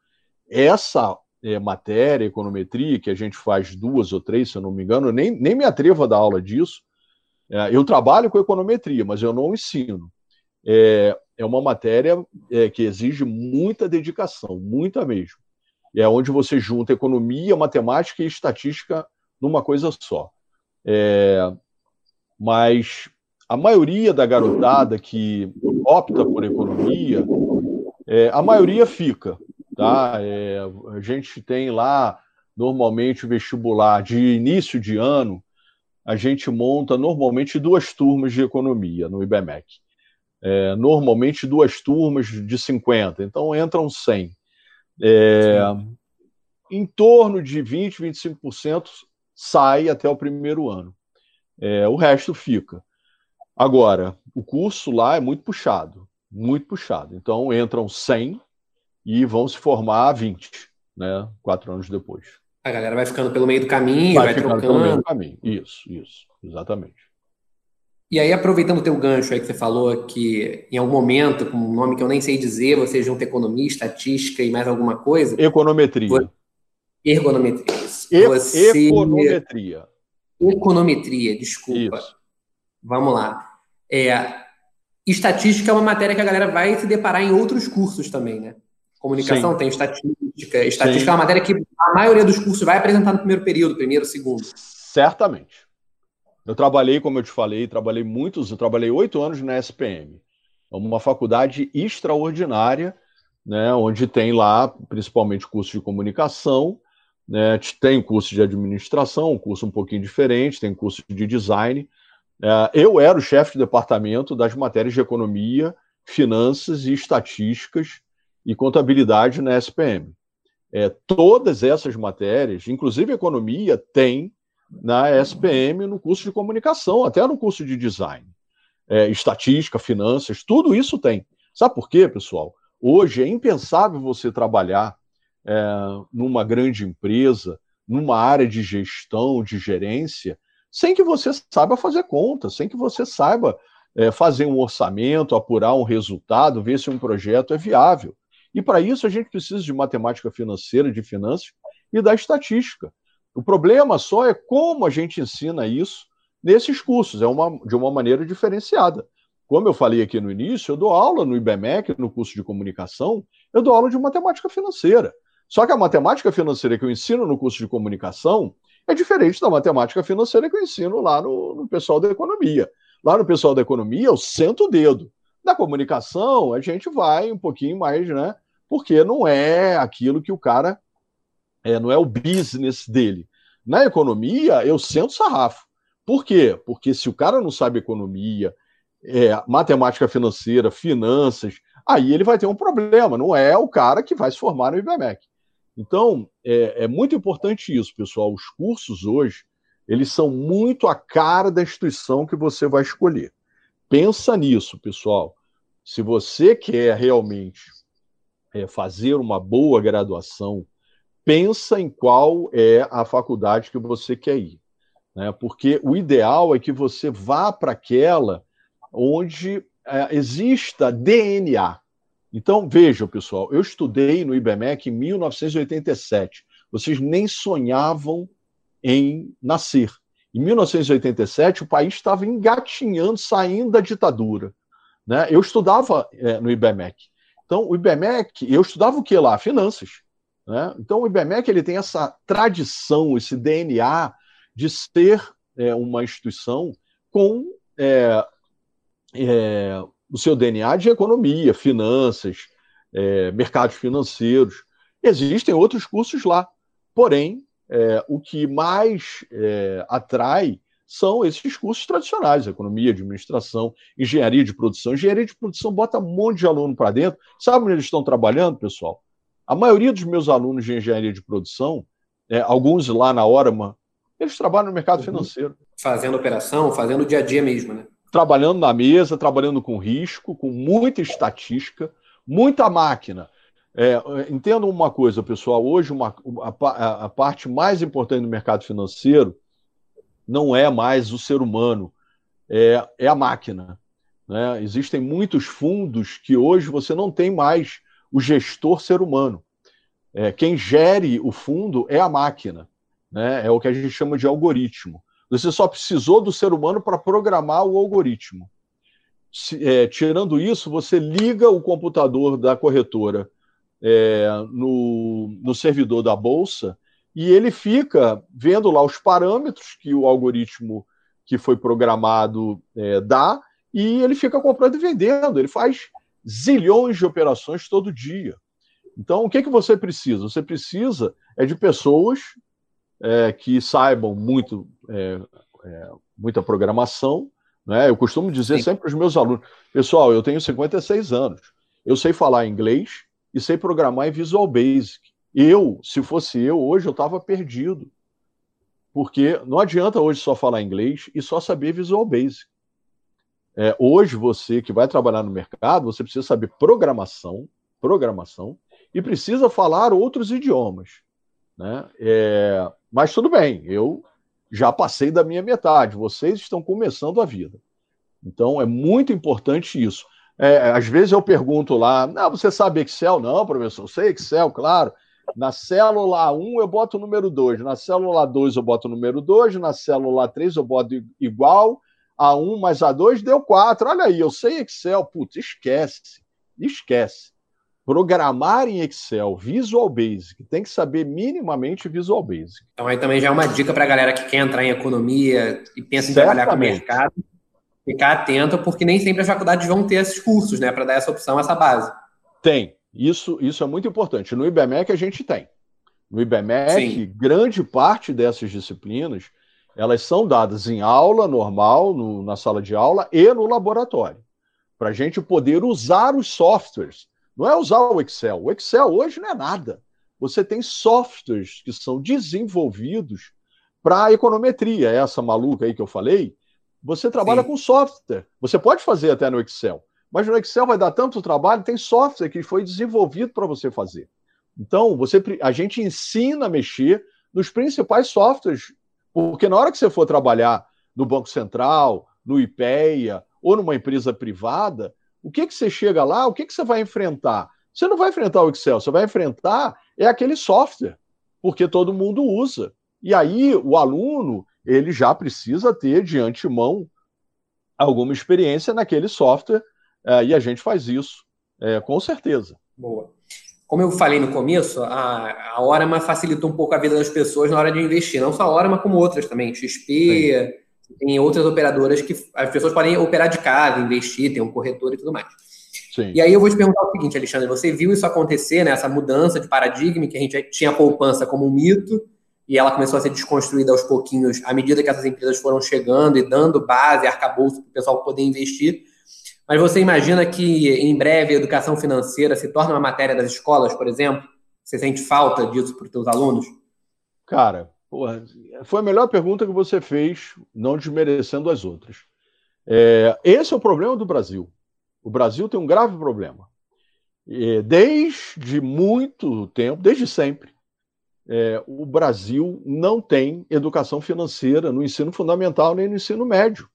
Essa é, matéria, econometria, que a gente faz duas ou três, se eu não me engano, eu nem, nem me atrevo a dar aula disso. É, eu trabalho com econometria, mas eu não ensino. É, é uma matéria é, que exige muita dedicação, muita mesmo. É onde você junta economia, matemática e estatística numa coisa só. É, mas a maioria da garotada que opta por economia, é, a maioria fica. Tá? É, a gente tem lá, normalmente, o vestibular de início de ano, a gente monta normalmente duas turmas de economia no IBMEC. É, normalmente duas turmas de 50, então entram 100. É, em torno de 20, 25% sai até o primeiro ano. É, o resto fica. Agora, o curso lá é muito puxado, muito puxado. Então entram 100 e vão se formar 20, né? Quatro anos depois. A galera vai ficando pelo meio do caminho, vai, vai trocando. Pelo meio do caminho. Isso, isso, exatamente. E aí, aproveitando o teu gancho aí que você falou que em algum momento, com um nome que eu nem sei dizer, você junta economia, estatística e mais alguma coisa. Econometria. Ergonometria. E você... Econometria. Econometria, desculpa. Isso. Vamos lá. É, estatística é uma matéria que a galera vai se deparar em outros cursos também, né? Comunicação Sim. tem estatística. Estatística Sim. é uma matéria que a maioria dos cursos vai apresentar no primeiro período, primeiro, segundo. Certamente. Eu trabalhei, como eu te falei, trabalhei muitos, eu trabalhei oito anos na SPM. É uma faculdade extraordinária, né, onde tem lá, principalmente, curso de comunicação, né, tem curso de administração, um curso um pouquinho diferente, tem curso de design. É, eu era o chefe de departamento das matérias de economia, finanças e estatísticas e contabilidade na SPM. É, todas essas matérias, inclusive economia, tem na SPM no curso de comunicação, até no curso de design. É, estatística, finanças, tudo isso tem. Sabe por quê, pessoal? Hoje é impensável você trabalhar é, numa grande empresa, numa área de gestão, de gerência, sem que você saiba fazer conta, sem que você saiba é, fazer um orçamento, apurar um resultado, ver se um projeto é viável. E para isso a gente precisa de matemática financeira, de finanças e da estatística. O problema só é como a gente ensina isso nesses cursos, é uma, de uma maneira diferenciada. Como eu falei aqui no início, eu dou aula no IBMEC, no curso de comunicação, eu dou aula de matemática financeira. Só que a matemática financeira que eu ensino no curso de comunicação é diferente da matemática financeira que eu ensino lá no, no pessoal da economia. Lá no pessoal da economia, eu sento o dedo. Na comunicação, a gente vai um pouquinho mais, né? Porque não é aquilo que o cara. É, não é o business dele. Na economia, eu sento sarrafo. Por quê? Porque se o cara não sabe economia, é, matemática financeira, finanças, aí ele vai ter um problema. Não é o cara que vai se formar no IBMEC. Então, é, é, muito importante isso, pessoal. Os cursos hoje, eles são muito a cara da instituição que você vai escolher. Pensa nisso, pessoal. Se você quer realmente é, fazer uma boa graduação, pensa em qual é a faculdade que você quer ir. Né? Porque o ideal é que você vá para aquela onde é, exista DNA. Então, vejam, pessoal, eu estudei no IBMEC em 1987. Vocês nem sonhavam em nascer. Em 1987, o país estava engatinhando, saindo da ditadura. Né? Eu estudava é, no IBMEC. Então, o IBMEC, eu estudava o que lá? Finanças. Né? Então, o IBMEC ele tem essa tradição, esse DNA de ser é, uma instituição com é, é, o seu DNA de economia, finanças, é, mercados financeiros. Existem outros cursos lá, porém, é, o que mais é, atrai são esses cursos tradicionais, economia, administração, engenharia de produção. Engenharia de produção bota um monte de aluno para dentro. Sabe onde eles estão trabalhando, pessoal? A maioria dos meus alunos de engenharia de produção, é, alguns lá na Orama, eles trabalham no mercado uhum. financeiro. Fazendo operação, fazendo o dia a dia mesmo, né? Trabalhando na mesa, trabalhando com risco, com muita estatística, muita máquina. É, entendam uma coisa, pessoal: hoje uma, a, a, parte mais importante do mercado financeiro não é mais o ser humano, é, é a máquina. Né? Existem muitos fundos que hoje você não tem mais o gestor ser humano. É, quem gere o fundo é a máquina, né? é o que a gente chama de algoritmo. Você só precisou do ser humano para programar o algoritmo. Se, é, tirando isso, você liga o computador da corretora é, no, no servidor da bolsa e ele fica vendo lá os parâmetros que o algoritmo que foi programado é, dá e ele fica comprando e vendendo. Ele faz zilhões de operações todo dia. Então, o que, que você precisa? Você precisa é de pessoas é, que saibam muito, é, é, muita programação. Né? Eu costumo dizer Sim. sempre para os meus alunos: pessoal, eu tenho 56 anos, eu sei falar inglês e sei programar em Visual Basic. Eu, se fosse eu, hoje eu estava perdido. Porque não adianta hoje só falar inglês e só saber Visual Basic. É, hoje, você que vai trabalhar no mercado, você precisa saber programação, programação, e precisa falar outros idiomas. Né? É, mas tudo bem, eu já passei da minha metade, vocês estão começando a vida. Então é muito importante isso. É, às vezes eu pergunto lá, não, você sabe Excel? Não, professor, eu sei Excel, claro. Na célula 1 eu boto o número 2, na célula 2 eu boto o número 2, na célula 3 eu boto igual, a 1 mais a 2 deu 4. Olha aí, eu sei Excel. Putz, esquece, esquece programar em Excel, Visual Basic, tem que saber minimamente Visual Basic. Então aí também já é uma dica para a galera que quer entrar em economia e pensa em Certamente. trabalhar com o mercado, ficar atento, porque nem sempre as faculdades vão ter esses cursos, né, para dar essa opção, essa base. Tem. Isso, isso é muito importante. No IBMEC a gente tem. No IBMEC, Sim. grande parte dessas disciplinas, elas são dadas em aula normal, no, na sala de aula e no laboratório, para a gente poder usar os softwares não é usar o Excel. O Excel hoje não é nada. Você tem softwares que são desenvolvidos para a econometria, essa maluca aí que eu falei. Você trabalha Sim. com software. Você pode fazer até no Excel, mas no Excel vai dar tanto trabalho, tem software que foi desenvolvido para você fazer. Então, você, a gente ensina a mexer nos principais softwares, porque na hora que você for trabalhar no Banco Central, no IPEA ou numa empresa privada, o que, que você chega lá, o que, que você vai enfrentar? Você não vai enfrentar o Excel, você vai enfrentar é aquele software, porque todo mundo usa. E aí o aluno ele já precisa ter de antemão alguma experiência naquele software é, e a gente faz isso, é, com certeza. Boa. Como eu falei no começo, a, a Orama facilitou um pouco a vida das pessoas na hora de investir, não só a Orama, como outras também, XP, Sim. Tem outras operadoras que as pessoas podem operar de casa, investir, tem um corretor e tudo mais. Sim. E aí eu vou te perguntar o seguinte, Alexandre, você viu isso acontecer, né, essa mudança de paradigma, que a gente tinha a poupança como um mito, e ela começou a ser desconstruída aos pouquinhos, à medida que essas empresas foram chegando e dando base, arcabouço para o pessoal poder investir. Mas você imagina que em breve a educação financeira se torna uma matéria das escolas, por exemplo? Você sente falta disso para os seus alunos? Cara, porra, foi a melhor pergunta que você fez, não desmerecendo as outras. É, esse é o problema do Brasil. O Brasil tem um grave problema. Desde muito tempo, desde sempre, é, o Brasil não tem educação financeira no ensino fundamental nem no ensino médio.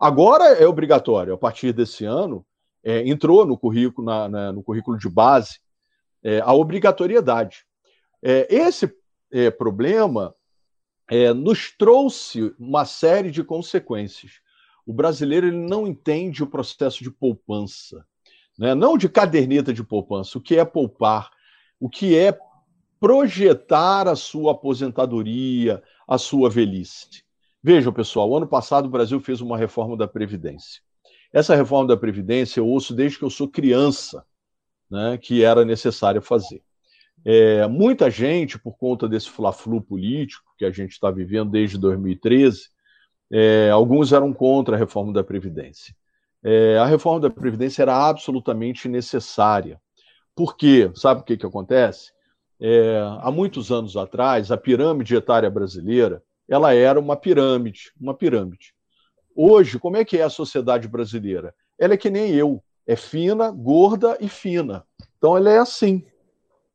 Agora é obrigatório, a partir desse ano, é, entrou no currículo, na, na, no currículo de base é, a obrigatoriedade. É, esse é, problema é, nos trouxe uma série de consequências. O brasileiro ele não entende o processo de poupança, né? não de caderneta de poupança, o que é poupar, o que é projetar a sua aposentadoria, a sua velhice. Vejam, pessoal, ano passado o Brasil fez uma reforma da Previdência. Essa reforma da Previdência eu ouço desde que eu sou criança, né, que era necessário fazer. É, muita gente, por conta desse fla-flu político que a gente está vivendo desde 2013, é, alguns eram contra a reforma da Previdência. É, a reforma da Previdência era absolutamente necessária. Por quê? Sabe o que, que acontece? é, há muitos anos atrás, a pirâmide etária brasileira, ela era uma pirâmide, uma pirâmide. Hoje, como é que é a sociedade brasileira? Ela é que nem eu, é fina, gorda e fina. Então ela é assim.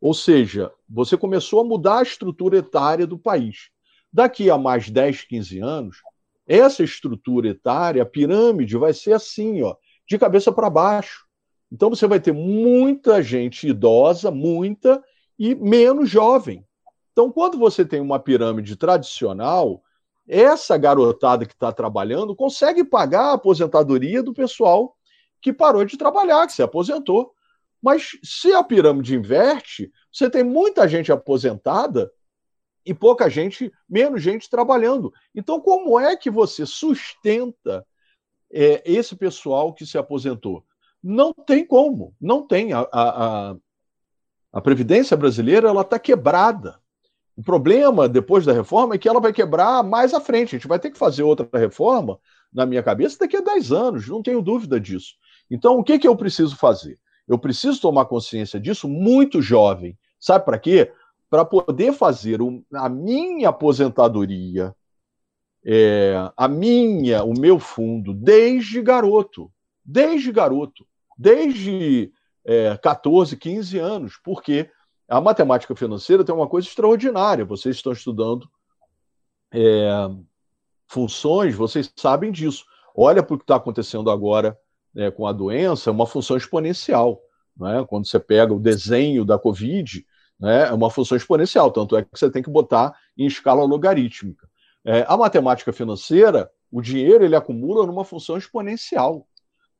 Ou seja, você começou a mudar a estrutura etária do país. Daqui a mais 10, 15 anos, essa estrutura etária, a pirâmide, vai ser assim, ó, de cabeça para baixo. Então você vai ter muita gente idosa, muita, e menos jovem. Então, quando você tem uma pirâmide tradicional, essa garotada que está trabalhando consegue pagar a aposentadoria do pessoal que parou de trabalhar, que se aposentou. Mas se a pirâmide inverte, você tem muita gente aposentada e pouca gente, menos gente trabalhando. Então, como é que você sustenta é, esse pessoal que se aposentou? Não tem como, não tem. A, a, a, Previdência brasileira ela está quebrada. O problema, depois da reforma, é que ela vai quebrar mais à frente. A gente vai ter que fazer outra reforma, na minha cabeça, daqui a 10 anos, não tenho dúvida disso. Então, o que, que eu preciso fazer? Eu preciso tomar consciência disso muito jovem. Sabe para quê? Para poder fazer a minha aposentadoria, é, a minha, o meu fundo, desde garoto. Desde garoto. Desde é, 14, 15 anos, porque a matemática financeira tem uma coisa extraordinária. Vocês estão estudando é, funções, vocês sabem disso. Olha para o que está acontecendo agora é, com a doença, é uma função exponencial. Né? Quando você pega o desenho da Covid, né, é uma função exponencial, tanto é que você tem que botar em escala logarítmica. É, a matemática financeira, o dinheiro ele acumula numa função exponencial.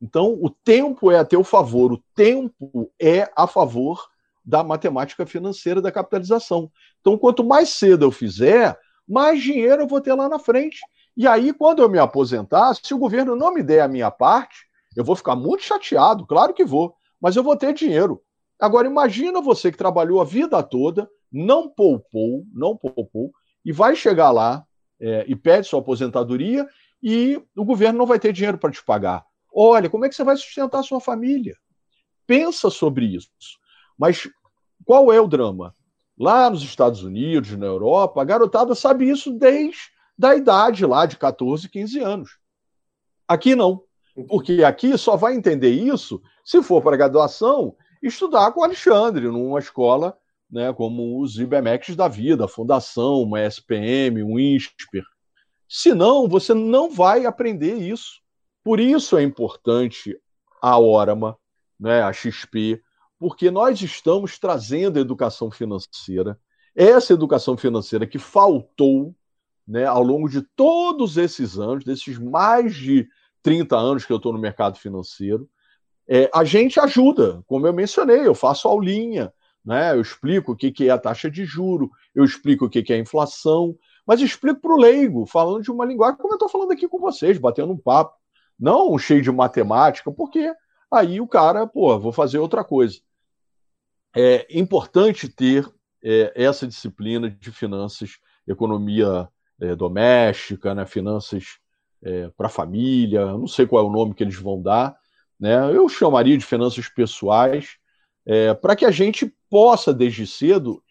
Então, o tempo é a teu favor, o tempo é a favor da matemática financeira da capitalização. Então, quanto mais cedo eu fizer, mais dinheiro eu vou ter lá na frente. E aí, quando eu me aposentar, se o governo não me der a minha parte, eu vou ficar muito chateado, claro que vou, mas eu vou ter dinheiro. Agora, imagina você que trabalhou a vida toda, não poupou, não poupou, e vai chegar lá é, e pede sua aposentadoria e o governo não vai ter dinheiro para te pagar. Olha, como é que você vai sustentar a sua família? Pensa sobre isso. Mas qual é o drama? Lá nos Estados Unidos, na Europa, a garotada sabe isso desde a idade lá de 14, 15 anos. Aqui não. Porque aqui só vai entender isso se for para graduação estudar com o Alexandre, numa escola né, como os IBMEX da vida, a Fundação, uma SPM, um INSPER. Senão, você não vai aprender isso. Por isso é importante a Orama, né, a XP, porque nós estamos trazendo a educação financeira, essa educação financeira que faltou né, ao longo de todos esses anos, desses mais de 30 anos que eu estou no mercado financeiro, é, a gente ajuda, como eu mencionei, eu faço aulinha, né, eu explico o que, que é a taxa de juro, eu explico o que, que é a inflação, mas explico para o leigo, falando de uma linguagem como eu estou falando aqui com vocês, batendo um papo, não cheio de matemática, porque aí o cara, pô, vou fazer outra coisa. É importante ter é, essa disciplina de finanças, economia é, doméstica, né, finanças é, para a família, não sei qual é o nome que eles vão dar, né, eu chamaria de finanças pessoais, é, para que a gente possa, desde cedo,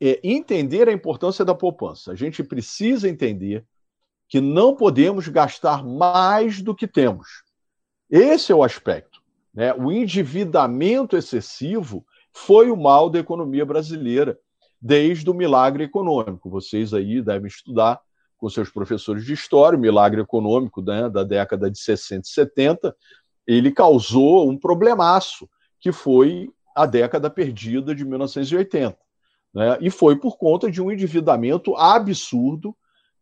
é, entender a importância da poupança. A gente precisa entender que não podemos gastar mais do que temos. Esse é o aspecto. Né? O endividamento excessivo foi o mal da economia brasileira desde o milagre econômico. Vocês aí devem estudar com seus professores de história, o milagre econômico né, da década de 60 e 70, ele causou um problemaço, que foi a década perdida de 1980. Né? E foi por conta de um endividamento absurdo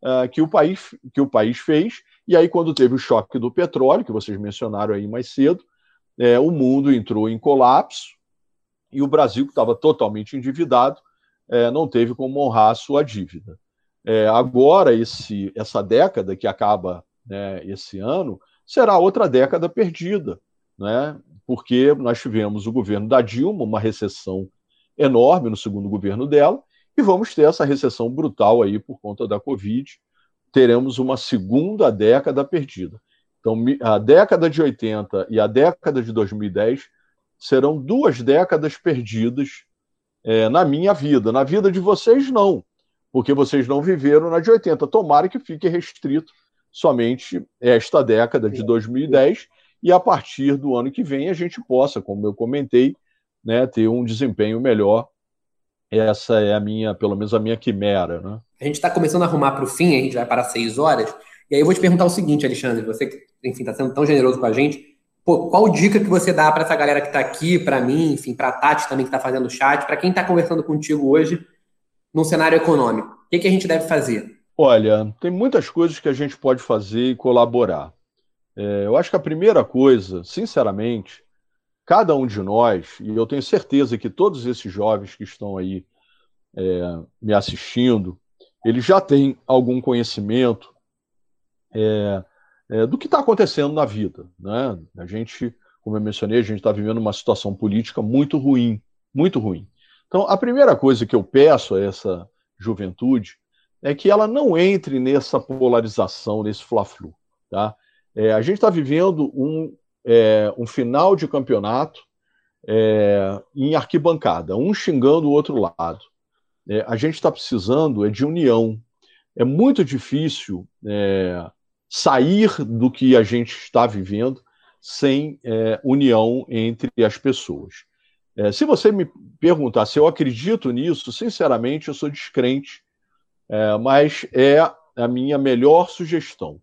uh, que, o país, que o país fez. E aí, quando teve o choque do petróleo, que vocês mencionaram aí mais cedo, é, o mundo entrou em colapso e o Brasil, que estava totalmente endividado, é, não teve como honrar a sua dívida. É, agora, esse, essa década que acaba né, esse ano será outra década perdida, né? porque nós tivemos o governo da Dilma, uma recessão enorme no segundo governo dela, e vamos ter essa recessão brutal aí por conta da Covid. Teremos uma segunda década perdida. Então, a década de 80 e a década de 2010 serão duas décadas perdidas é, na minha vida. Na vida de vocês, não, porque vocês não viveram na de 80. Tomara que fique restrito somente esta década de 2010 e a partir do ano que vem a gente possa, como eu comentei, né, ter um desempenho melhor. Essa é a minha, pelo menos a minha quimera. Né? A gente está começando a arrumar para o fim, a gente vai para seis horas. E aí eu vou te perguntar o seguinte, Alexandre, você que enfim está sendo tão generoso com a gente, pô, qual dica que você dá para essa galera que está aqui, para mim, enfim, para a Tati também que está fazendo o chat, para quem está conversando contigo hoje num cenário econômico? O que, que a gente deve fazer? Olha, tem muitas coisas que a gente pode fazer e colaborar. É, eu acho que a primeira coisa, sinceramente, cada um de nós, e eu tenho certeza que todos esses jovens que estão aí é, me assistindo, eles já têm algum conhecimento é, é, do que está acontecendo na vida. Né? A gente, como eu mencionei, a gente está vivendo uma situação política muito ruim, muito ruim. Então, a primeira coisa que eu peço a essa juventude é que ela não entre nessa polarização, nesse fla-flu. Tá? É, a gente está vivendo um é, um final de campeonato é, em arquibancada, um xingando o outro lado. É, a gente está precisando é de união. É muito difícil é, sair do que a gente está vivendo sem é, união entre as pessoas. É, se você me perguntar se eu acredito nisso, sinceramente, eu sou descrente, mas é a minha melhor sugestão.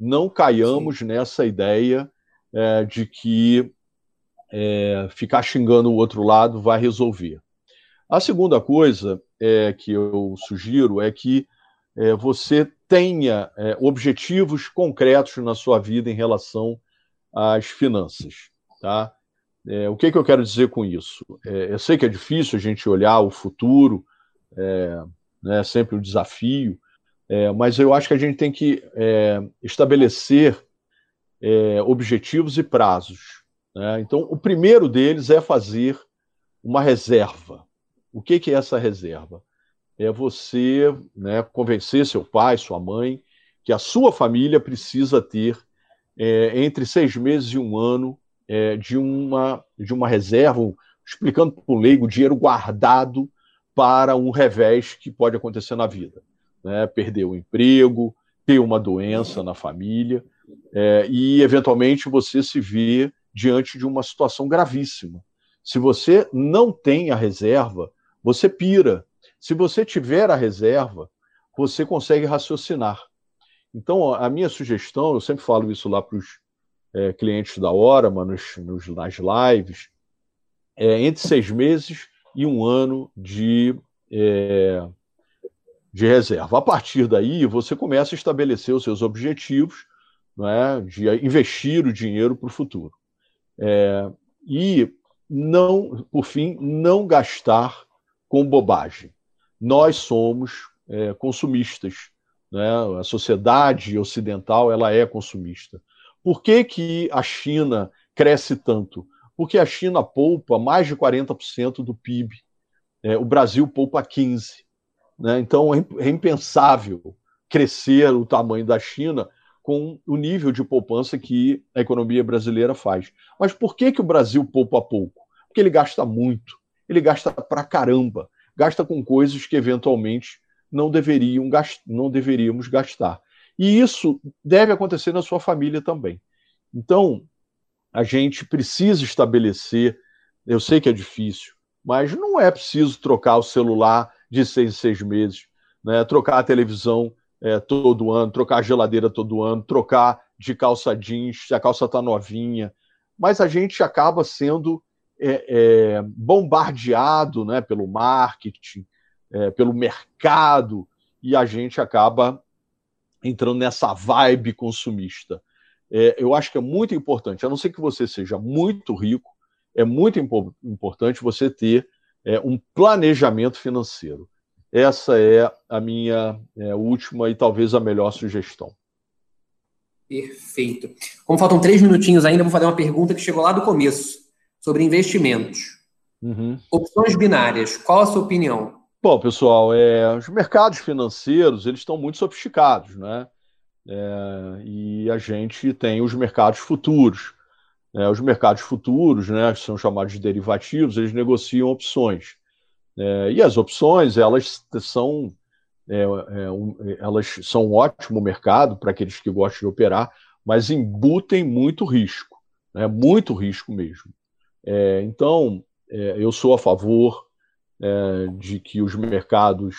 Não caiamos Sim. nessa ideia é, de que é, ficar xingando o outro lado vai resolver. A segunda coisa é, que eu sugiro é que é, você tenha é, objetivos concretos na sua vida em relação às finanças. Tá? É, o que, que eu quero dizer com isso? É, eu sei que é difícil a gente olhar o futuro, é né, sempre um desafio, é, mas eu acho que a gente tem que é, estabelecer é, objetivos e prazos. Né? Então, o primeiro deles é fazer uma reserva. O que, que é essa reserva? É você né, convencer seu pai, sua mãe, que a sua família precisa ter entre seis meses e um ano é, de, uma, de uma reserva, explicando para o leigo, dinheiro guardado para um revés que pode acontecer na vida. Né? Perder o emprego, ter uma doença na família é, e, eventualmente, você se vê diante de uma situação gravíssima. Se você não tem a reserva, você pira. Se você tiver a reserva, você consegue raciocinar. Então, a minha sugestão, eu sempre falo isso lá para os é, clientes da hora, nos, nos, nas lives, é entre seis meses e um ano de, é, de reserva. A partir daí, você começa a estabelecer os seus objetivos não é, de investir o dinheiro para o futuro. É, e não, por fim, não gastar com bobagem. Nós somos é, consumistas. Né? A sociedade ocidental ela é consumista. Por que, que a China cresce tanto? Porque a China poupa mais de 40% do PIB. É, o Brasil poupa 15%. Né? Então é, é impensável crescer o tamanho da China com o nível de poupança que a economia brasileira faz. Mas por que, que o Brasil poupa pouco? Porque ele gasta muito, ele gasta pra caramba, gasta com coisas que eventualmente não, deveriam não deveríamos gastar. E isso deve acontecer na sua família também. Então, a gente precisa estabelecer, eu sei que é difícil, mas não é preciso trocar o celular de seis em seis meses, né? trocar a televisão é, todo ano, trocar a geladeira todo ano, trocar de calça jeans, se a calça está novinha. Mas a gente acaba sendo é, é, bombardeado né, pelo marketing, é, pelo mercado, e a gente acaba entrando nessa vibe consumista. É, eu acho que é muito importante, a não ser que você seja muito rico, é muito impo importante você ter é, um planejamento financeiro. Essa é a minha é, última e talvez a melhor sugestão. Perfeito. Como faltam três minutinhos ainda, vou fazer uma pergunta que chegou lá do começo, sobre investimentos. Uhum. Opções binárias, qual a sua opinião? Bom, pessoal, é, os mercados financeiros eles estão muito sofisticados, né? É, e a gente tem os mercados futuros. É, os mercados futuros, né, que são chamados de derivativos, eles negociam opções. É, e as opções, elas são, é, é um, elas são um ótimo mercado para aqueles que gostam de operar, mas embutem muito risco, né, muito risco mesmo. É, então, eu sou a favor de que os mercados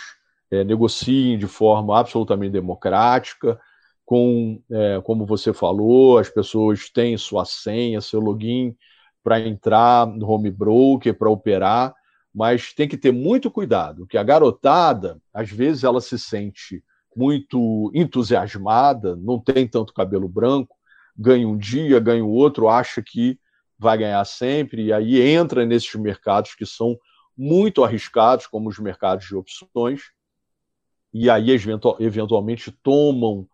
negociem de forma absolutamente democrática, com, é, como você falou, as pessoas têm sua senha, seu login para entrar no home broker, para operar, mas tem que ter muito cuidado, que a garotada, às vezes, ela se sente muito entusiasmada, não tem tanto cabelo branco, ganha um dia, ganha o outro, acha que vai ganhar sempre, e aí entra nesses mercados que são muito arriscados, como os mercados de opções, e aí eventualmente tomam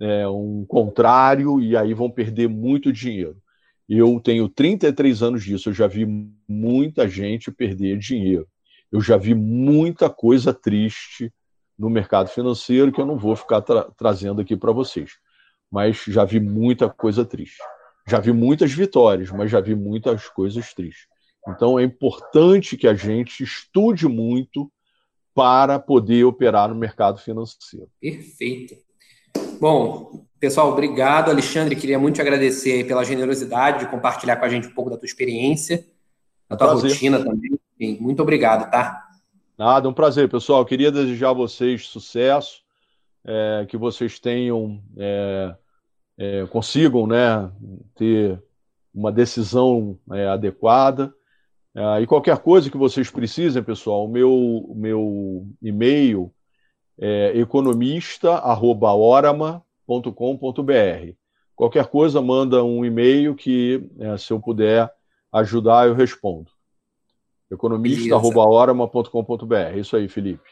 é, um contrário e aí vão perder muito dinheiro. Eu tenho 33 anos disso, eu já vi muita gente perder dinheiro. Eu já vi muita coisa triste no mercado financeiro que eu não vou ficar tra trazendo aqui para vocês. Mas já vi muita coisa triste. Já vi muitas vitórias, mas já vi muitas coisas tristes. Então é importante que a gente estude muito para poder operar no mercado financeiro. Perfeito. Bom, pessoal, obrigado. Alexandre, queria muito te agradecer pela generosidade de compartilhar com a gente um pouco da tua experiência, da tua prazer. rotina também. Muito obrigado, tá? Nada, um prazer, pessoal. queria desejar a vocês sucesso, é, que vocês tenham, é, é, consigam né, ter uma decisão é, adequada. É, e qualquer coisa que vocês precisem, pessoal, o meu, meu e-mail é economista.orama.com.br. Qualquer coisa, manda um e-mail que, é, se eu puder ajudar, eu respondo. economista.orama.com.br. É isso aí, Felipe.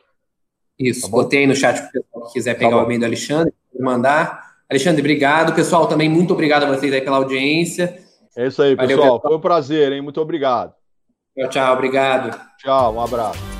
Isso, tá botei aí no chat para o pessoal que quiser tá pegar tá o e-mail do Alexandre, mandar. Alexandre, obrigado. Pessoal, também muito obrigado a vocês aí pela audiência. É isso aí, Valeu, pessoal. pessoal. Foi um prazer, hein? Muito obrigado. Tchau, tchau. Obrigado. Tchau, um abraço.